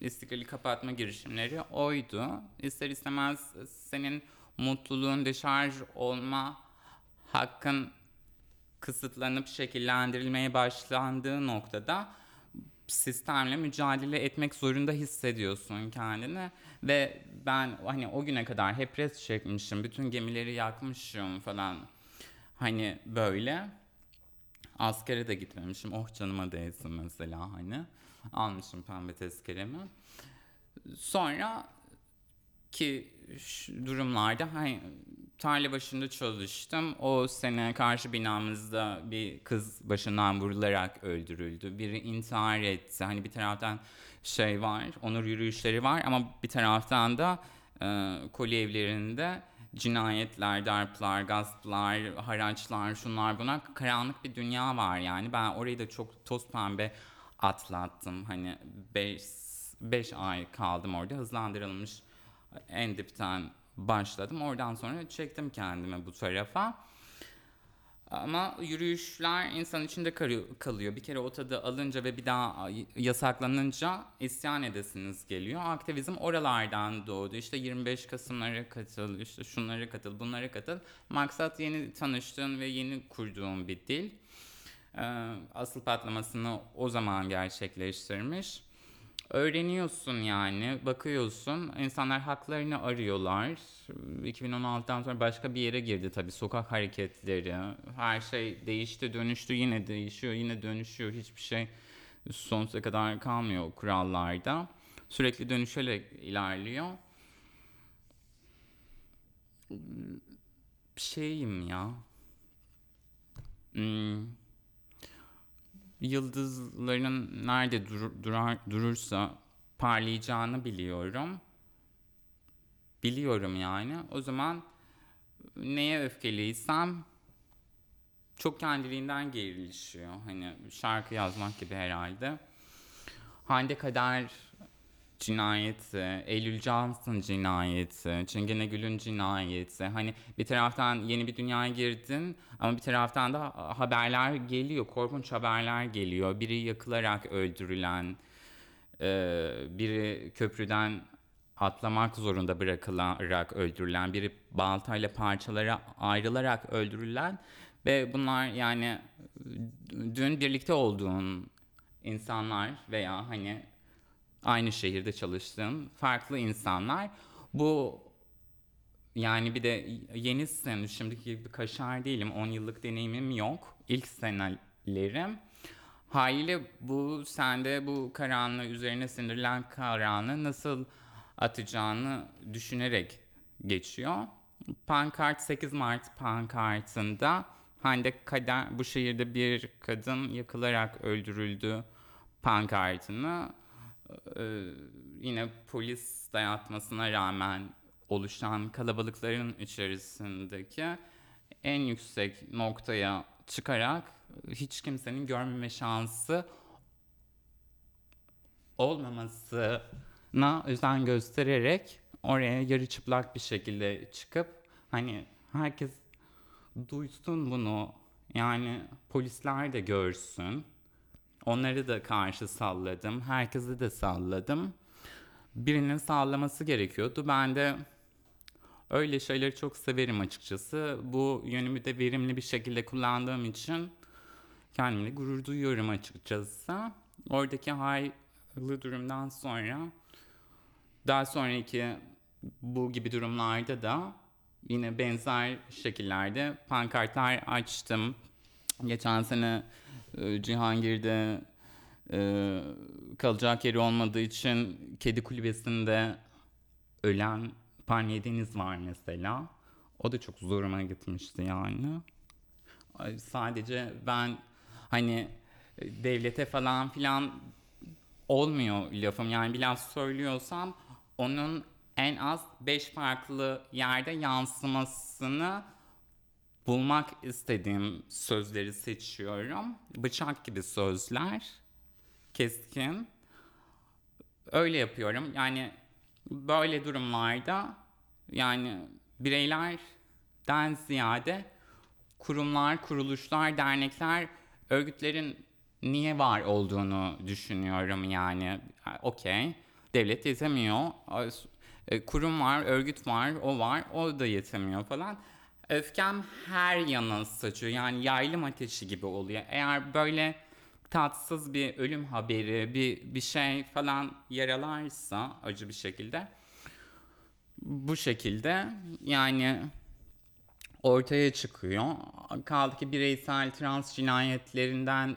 istiklali kapatma girişimleri oydu. İster istemez senin mutluluğun deşarj olma hakkın kısıtlanıp şekillendirilmeye başlandığı noktada sistemle mücadele etmek zorunda hissediyorsun kendini ve ben hani o güne kadar hep res çekmişim, bütün gemileri yakmışım falan hani böyle askere de gitmemişim. Oh canıma değsin mesela hani. Almışım pembe tezkeremi. Sonra ki durumlarda hani tarla başında çalıştım. O sene karşı binamızda bir kız başından vurularak öldürüldü. Biri intihar etti. Hani bir taraftan şey var, onur yürüyüşleri var ama bir taraftan da e, koli evlerinde cinayetler, darplar, gasplar, haraçlar, şunlar bunlar karanlık bir dünya var yani. Ben orayı da çok toz pembe atlattım. Hani 5 5 ay kaldım orada hızlandırılmış en dipten başladım. Oradan sonra çektim kendimi bu tarafa. Ama yürüyüşler insan içinde kalıyor. Bir kere o tadı alınca ve bir daha yasaklanınca isyan edesiniz geliyor. Aktivizm oralardan doğdu. İşte 25 Kasım'lara katıl, işte şunlara katıl, bunlara katıl. Maksat yeni tanıştığın ve yeni kurduğun bir dil. Ee, asıl patlamasını o zaman gerçekleştirmiş. Öğreniyorsun yani, bakıyorsun. İnsanlar haklarını arıyorlar. 2016'dan sonra başka bir yere girdi tabii sokak hareketleri. Her şey değişti, dönüştü, yine değişiyor, yine dönüşüyor. Hiçbir şey sonsuza kadar kalmıyor kurallarda. Sürekli dönüşerek ilerliyor. Şeyim ya. Hmm yıldızların nerede dur- durar durursa parlayacağını biliyorum. Biliyorum yani. O zaman neye öfkeliysem çok kendiliğinden gelişiyor. Hani şarkı yazmak gibi herhalde. Hande Kader cinayeti, Eylül Johnson cinayeti, Çingene Gül'ün cinayeti. Hani bir taraftan yeni bir dünyaya girdin ama bir taraftan da haberler geliyor, korkunç haberler geliyor. Biri yakılarak öldürülen, e, biri köprüden atlamak zorunda bırakılarak öldürülen, biri baltayla parçalara ayrılarak öldürülen ve bunlar yani dün birlikte olduğun insanlar veya hani aynı şehirde çalıştığın farklı insanlar. Bu yani bir de yenisin. Şimdiki gibi kaşar değilim. 10 yıllık deneyimim yok. İlk senelerim. Haliyle bu sende bu karanlığı üzerine sindirilen karanlığı nasıl atacağını düşünerek geçiyor. Pankart 8 Mart pankartında Hande Kader bu şehirde bir kadın yakılarak öldürüldü pankartını ee, yine polis dayatmasına rağmen oluşan kalabalıkların içerisindeki en yüksek noktaya çıkarak hiç kimsenin görmeme şansı olmamasına özen göstererek oraya yarı çıplak bir şekilde çıkıp hani herkes duysun bunu yani polisler de görsün Onları da karşı salladım. Herkesi de salladım. Birinin sallaması gerekiyordu. Ben de öyle şeyleri çok severim açıkçası. Bu yönümü de verimli bir şekilde kullandığım için kendimle gurur duyuyorum açıkçası. Oradaki hayırlı durumdan sonra daha sonraki bu gibi durumlarda da yine benzer şekillerde pankartlar açtım. Geçen sene Cihangir'de e, kalacak yeri olmadığı için kedi kulübesinde ölen Paniye Deniz var mesela. O da çok zoruma gitmişti yani. Sadece ben hani devlete falan filan olmuyor lafım. Yani bir laf söylüyorsam onun en az beş farklı yerde yansımasını bulmak istediğim sözleri seçiyorum. Bıçak gibi sözler, keskin. Öyle yapıyorum. Yani böyle durumlarda yani bireylerden ziyade kurumlar, kuruluşlar, dernekler, örgütlerin niye var olduğunu düşünüyorum yani. Okey, devlet yetemiyor. E, kurum var, örgüt var, o var, o da yetemiyor falan Öfkem her yana saçıyor. Yani yaylım ateşi gibi oluyor. Eğer böyle tatsız bir ölüm haberi, bir bir şey falan yaralarsa acı bir şekilde bu şekilde yani ortaya çıkıyor. Kaldı ki bireysel trans cinayetlerinden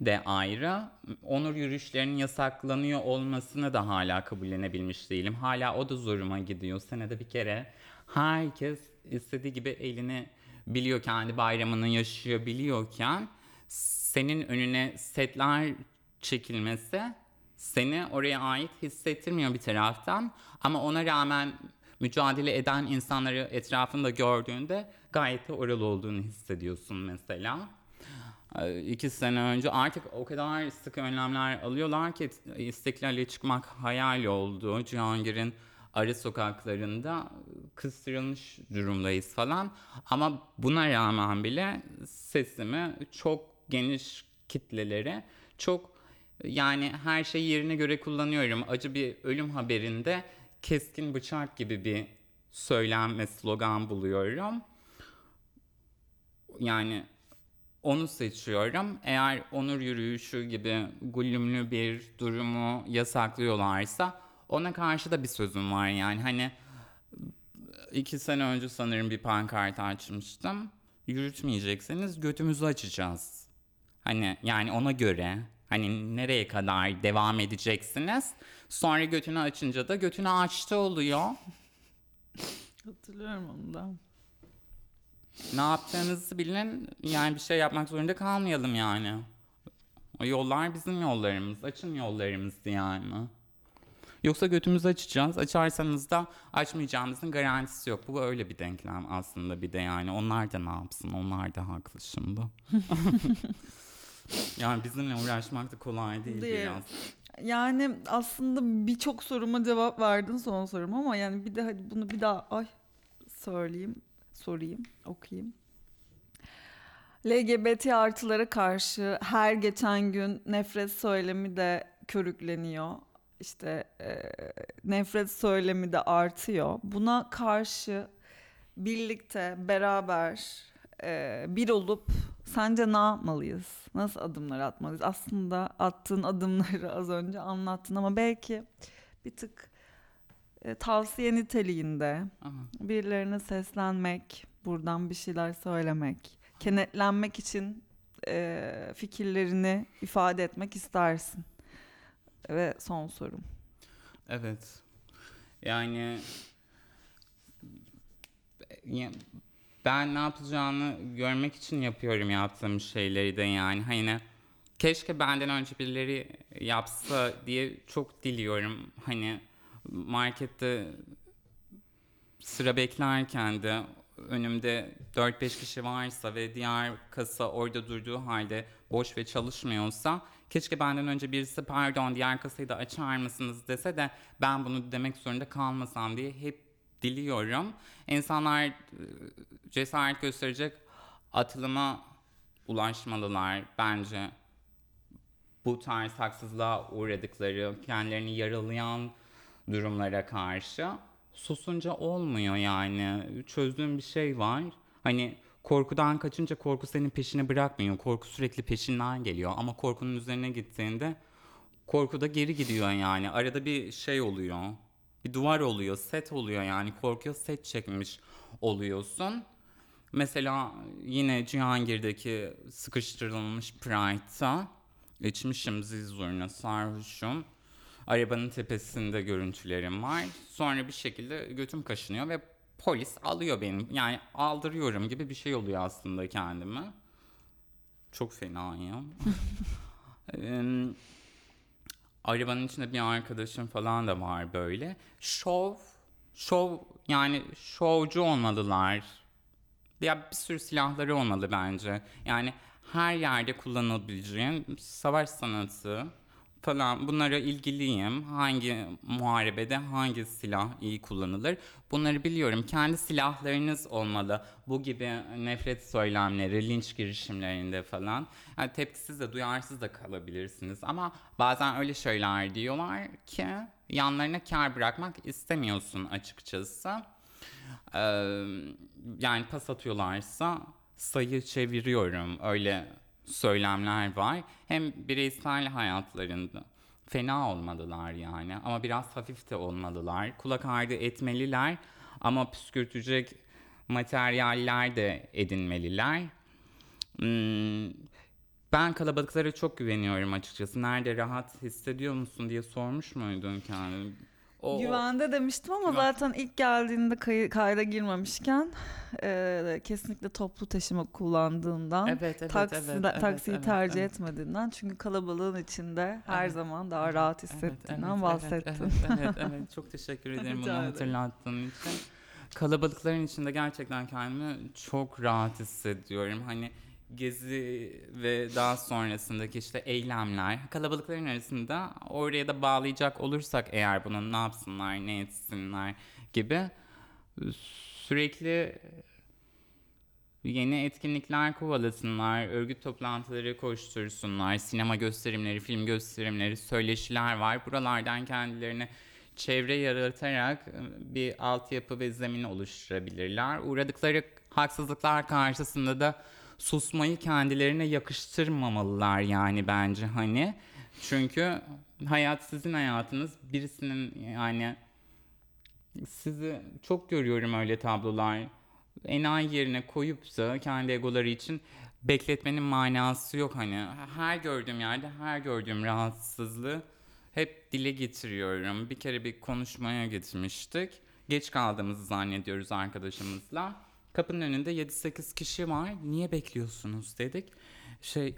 de ayrı. Onur yürüyüşlerinin yasaklanıyor olmasını da hala kabullenebilmiş değilim. Hala o da zoruma gidiyor. Senede bir kere herkes istediği gibi elini biliyor, kendi bayramını yaşayabiliyorken senin önüne setler çekilmesi seni oraya ait hissettirmiyor bir taraftan ama ona rağmen mücadele eden insanları etrafında gördüğünde gayet de oralı olduğunu hissediyorsun mesela. Ee, iki sene önce artık o kadar sıkı önlemler alıyorlar ki İstiklal'e çıkmak hayal oldu. Cihangir'in arı sokaklarında kıstırılmış durumdayız falan. Ama buna rağmen bile sesimi çok geniş kitlelere çok yani her şeyi yerine göre kullanıyorum. Acı bir ölüm haberinde keskin bıçak gibi bir söylem ve slogan buluyorum. Yani onu seçiyorum. Eğer onur yürüyüşü gibi gülümlü bir durumu yasaklıyorlarsa ona karşı da bir sözüm var yani. Hani iki sene önce sanırım bir pankart açmıştım. Yürütmeyecekseniz götümüzü açacağız. Hani yani ona göre hani nereye kadar devam edeceksiniz? Sonra götünü açınca da götünü açtı oluyor.
Hatırlıyorum onu da.
Ne yapacağınızı bilin. Yani bir şey yapmak zorunda kalmayalım yani. O yollar bizim yollarımız. Açın yollarımızı yani. Yoksa götümüzü açacağız. Açarsanız da açmayacağımızın garantisi yok. Bu öyle bir denklem aslında bir de yani. Onlar da ne yapsın? Onlar da haklı şimdi. yani bizimle uğraşmak da kolay değil
Değil.
biraz.
Yani aslında birçok soruma cevap verdin son soruma ama yani bir de hadi bunu bir daha ay söyleyeyim, sorayım, okuyayım. LGBT artılara karşı her geçen gün nefret söylemi de körükleniyor. İşte e, nefret söylemi de artıyor. Buna karşı birlikte, beraber e, bir olup sence ne yapmalıyız? Nasıl adımlar atmalıyız? Aslında attığın adımları az önce anlattın ama belki bir tık e, tavsiye niteliğinde
Aha.
birilerine seslenmek, buradan bir şeyler söylemek, kenetlenmek için e, fikirlerini ifade etmek istersin. Ve son sorum.
Evet. Yani ya- ben ne yapacağını görmek için yapıyorum yaptığım şeyleri de yani. Hani keşke benden önce birileri yapsa diye çok diliyorum. Hani markette sıra beklerken de önümde 4-5 kişi varsa ve diğer kasa orada durduğu halde boş ve çalışmıyorsa keşke benden önce birisi pardon diğer kasayı da açar mısınız dese de ben bunu demek zorunda kalmasam diye hep diliyorum. İnsanlar e, cesaret gösterecek atılıma ulaşmalılar bence. Bu tarz haksızlığa uğradıkları, kendilerini yaralayan durumlara karşı susunca olmuyor yani. Çözdüğüm bir şey var. Hani korkudan kaçınca korku senin peşini bırakmıyor. Korku sürekli peşinden geliyor ama korkunun üzerine gittiğinde korku da geri gidiyor yani. Arada bir şey oluyor. Bir duvar oluyor, set oluyor yani. Korkuya set çekmiş oluyorsun. Mesela yine Cihangir'deki sıkıştırılmış Pride'da içmişim zil zurna sarhoşum. Arabanın tepesinde görüntülerim var. Sonra bir şekilde götüm kaşınıyor ve polis alıyor beni. Yani aldırıyorum gibi bir şey oluyor aslında kendime. Çok fenayım. Em, Arabanın içinde bir arkadaşım falan da var böyle. Şov, şov yani şovcu olmalılar. Ya bir sürü silahları olmalı bence. Yani her yerde kullanılabileceğin savaş sanatı falan bunlara ilgiliyim. Hangi muharebede hangi silah iyi kullanılır? Bunları biliyorum. Kendi silahlarınız olmalı. Bu gibi nefret söylemleri, linç girişimlerinde falan. Yani tepkisiz de duyarsız da kalabilirsiniz. Ama bazen öyle şeyler diyorlar ki yanlarına kar bırakmak istemiyorsun açıkçası. Ee, yani pas atıyorlarsa sayı çeviriyorum. Öyle söylemler var. Hem bireysel hayatlarında fena olmadılar yani ama biraz hafif de olmalılar. Kulak ardı etmeliler ama püskürtecek materyaller de edinmeliler. Hmm, ben kalabalıklara çok güveniyorum açıkçası. Nerede rahat hissediyor musun diye sormuş muydun kendini? O-
Güvende demiştim ama
Güven-
zaten ilk geldiğinde kay- kayda girmemişken e, kesinlikle toplu taşıma kullandığından
Evet, evet,
taksi-
evet, evet,
taksiyi
evet,
tercih
evet.
etmediğinden çünkü kalabalığın içinde her
Evet.
zaman daha rahat hissettiğinden
evet,
bahsettin.
Evet, evet, evet, evet. Çok teşekkür ederim bunu
Rica ederim.
hatırlattığın için. Kalabalıkların içinde gerçekten kendimi çok rahat hissediyorum. Hani gezi ve daha sonrasındaki işte eylemler kalabalıkların arasında oraya da bağlayacak olursak eğer bunu ne yapsınlar ne etsinler gibi sürekli yeni etkinlikler kovalasınlar, örgüt toplantıları koştursunlar, sinema gösterimleri, film gösterimleri, söyleşiler var. Buralardan kendilerine çevre yaratarak e, bir altyapı ve zemin oluşturabilirler. Uğradıkları haksızlıklar karşısında da susmayı kendilerine yakıştırmamalılar yani bence hani. Çünkü hayat sizin hayatınız. Birisinin yani sizi çok görüyorum öyle tablolar. Enayi yerine koyup da kendi egoları için bekletmenin manası yok hani. Her gördüğüm yerde her gördüğüm rahatsızlığı hep dile getiriyorum. Bir kere bir konuşmaya gitmiştik. Geç kaldığımızı zannediyoruz arkadaşımızla. Kapının önünde 7-8 kişi var. Niye bekliyorsunuz dedik. Şey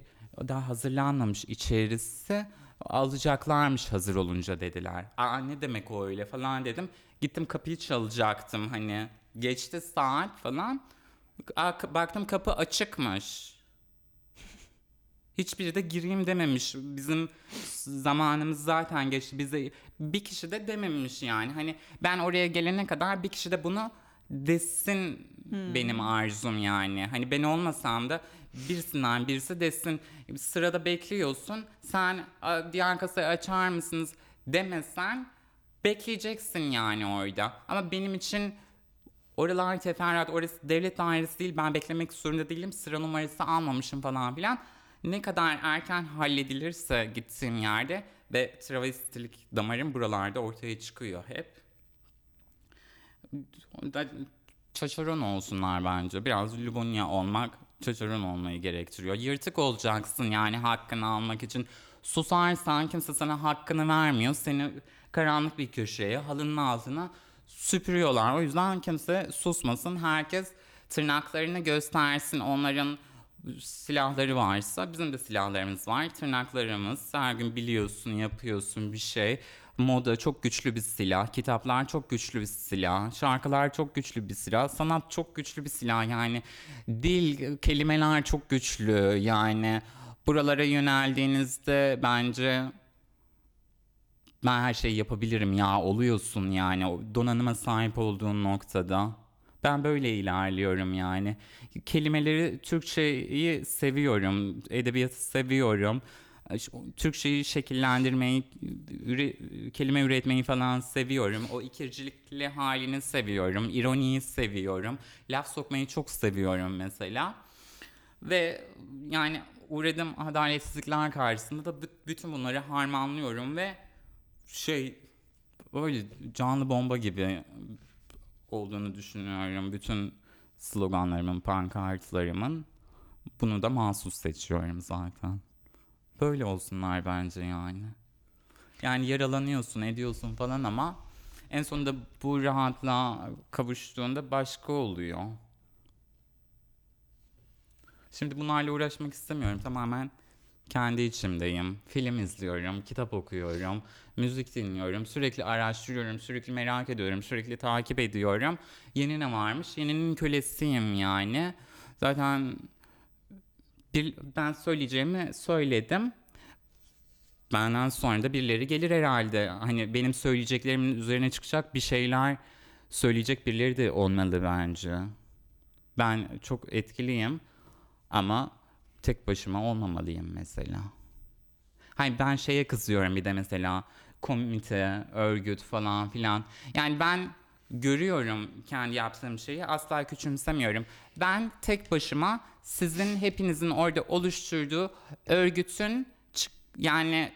daha hazırlanmamış içerisi. Alacaklarmış hazır olunca dediler. Aa ne demek o öyle falan dedim. Gittim kapıyı çalacaktım hani. Geçti saat falan. Aa, baktım kapı açıkmış. Hiçbiri de gireyim dememiş. Bizim zamanımız zaten geçti. Bize bir kişi de dememiş yani. Hani ben oraya gelene kadar bir kişi de bunu desin benim arzum yani. Hani ben olmasam da birisinden birisi desin. Sırada bekliyorsun. Sen "Aa, diğer kasayı açar mısınız demesen bekleyeceksin yani orada. Ama benim için Oralar teferruat, orası devlet dairesi değil. Ben beklemek zorunda değilim. Sıra numarası almamışım falan filan. Ne kadar erken halledilirse gittiğim yerde ve travestilik damarım buralarda ortaya çıkıyor hep. Çaçaron olsunlar bence. Biraz Lubunya olmak çaçaron olmayı gerektiriyor. Yırtık olacaksın yani hakkını almak için. Susarsan kimse sana hakkını vermiyor. Seni karanlık bir köşeye, halının altına süpürüyorlar. O yüzden kimse susmasın. Herkes tırnaklarını göstersin. Onların silahları varsa bizim de silahlarımız var. Tırnaklarımız her gün biliyorsun, yapıyorsun bir şey. Moda çok güçlü bir silah. Kitaplar çok güçlü bir silah. Şarkılar çok güçlü bir silah. Sanat çok güçlü bir silah. Yani dil, kelimeler çok güçlü. Yani buralara yöneldiğinizde bence ben her şeyi yapabilirim ya oluyorsun yani o donanıma sahip olduğun noktada. Ben böyle ilerliyorum yani. Kelimeleri, Türkçeyi seviyorum, edebiyatı seviyorum. Türkçeyi şekillendirmeyi, üre- kelime üretmeyi falan seviyorum. O ikircilikli halini seviyorum, ironiyi seviyorum. Laf sokmayı çok seviyorum mesela. Ve yani uğradığım adaletsizlikler karşısında da bü- bütün bunları harmanlıyorum ve şey öyle canlı bomba gibi olduğunu düşünüyorum. Bütün sloganlarımın, pankartlarımın bunu da mahsus seçiyorum zaten. Böyle olsunlar bence yani. Yani yaralanıyorsun, ediyorsun falan ama en sonunda bu rahatlığa kavuştuğunda başka oluyor. Şimdi bunlarla uğraşmak istemiyorum. Tamamen kendi içimdeyim. Film izliyorum, kitap okuyorum, müzik dinliyorum, sürekli araştırıyorum, sürekli merak ediyorum, sürekli takip ediyorum. Yeni ne varmış? Yeninin kölesiyim yani. Zaten bir, ben söyleyeceğimi söyledim. Benden sonra da birileri gelir herhalde. Hani benim söyleyeceklerimin üzerine çıkacak bir şeyler söyleyecek birileri de olmalı bence. Ben çok etkiliyim ama tek başıma olmamalıyım mesela. Hayır ben şeye kızıyorum bir de mesela komite, örgüt falan filan. Yani ben görüyorum kendi yaptığım şeyi asla küçümsemiyorum. Ben tek başıma sizin hepinizin orada oluşturduğu örgütün yani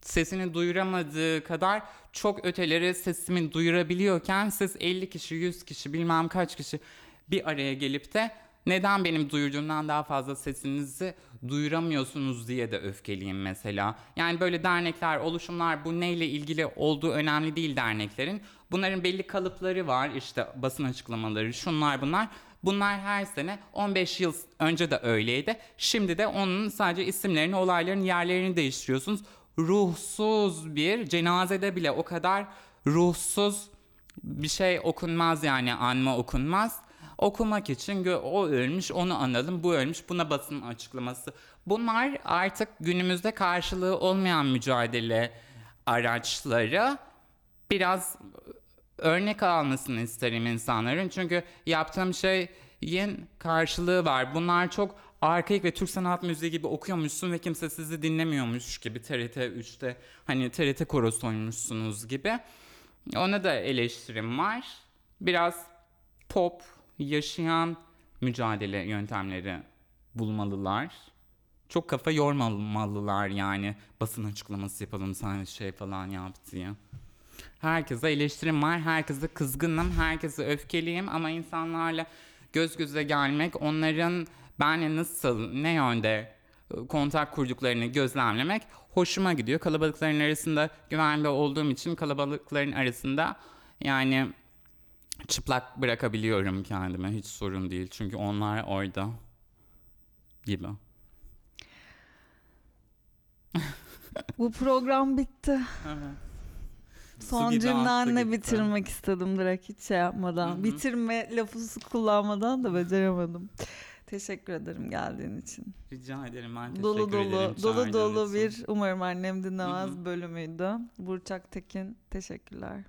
sesini duyuramadığı kadar çok öteleri sesimi duyurabiliyorken siz 50 kişi, 100 kişi bilmem kaç kişi bir araya gelip de neden benim duyurduğumdan daha fazla sesinizi duyuramıyorsunuz diye de öfkeliyim mesela. Yani böyle dernekler, oluşumlar bu neyle ilgili olduğu önemli değil derneklerin. Bunların belli kalıpları var işte basın açıklamaları şunlar bunlar. Bunlar her sene 15 yıl önce de öyleydi. Şimdi de onun sadece isimlerini, olayların yerlerini değiştiriyorsunuz. Ruhsuz bir cenazede bile o kadar ruhsuz bir şey okunmaz yani anma okunmaz. Okumak için o ölmüş onu analım bu ölmüş buna basın açıklaması. Bunlar artık günümüzde karşılığı olmayan mücadele araçları biraz örnek almasını isterim insanların. Çünkü yaptığım şeyin karşılığı var. Bunlar çok arkaik ve Türk sanat müziği gibi okuyormuşsun ve kimse sizi dinlemiyormuş gibi TRT 3'te hani TRT korosuymuşsunuz gibi. Ona da eleştirim var. Biraz pop, yaşayan mücadele yöntemleri bulmalılar. Çok kafa yormamalılar yani basın açıklaması yapalım sen şey falan yap diye. Herkese eleştirim var, herkese kızgınım, herkese öfkeliyim ama insanlarla göz göze gelmek, onların benle nasıl, ne yönde e, kontak kurduklarını gözlemlemek hoşuma gidiyor. Kalabalıkların arasında güvenli olduğum için kalabalıkların arasında yani çıplak bırakabiliyorum kendime hiç sorun değil. Çünkü onlar orada gibi.
Bu program bitti. Son
gibi aktı
cümlenle bitirmek istedim direkt hiç şey yapmadan.
Hı hı.
Bitirme lafı kullanmadan da beceremedim. Teşekkür ederim geldiğin için.
Rica ederim ben teşekkür
dolu dolu
ederim.
dolu dolu
için.
bir umarım annem dinlemez
Hı hı.
bölümüydü. Burçak Tekin teşekkürler.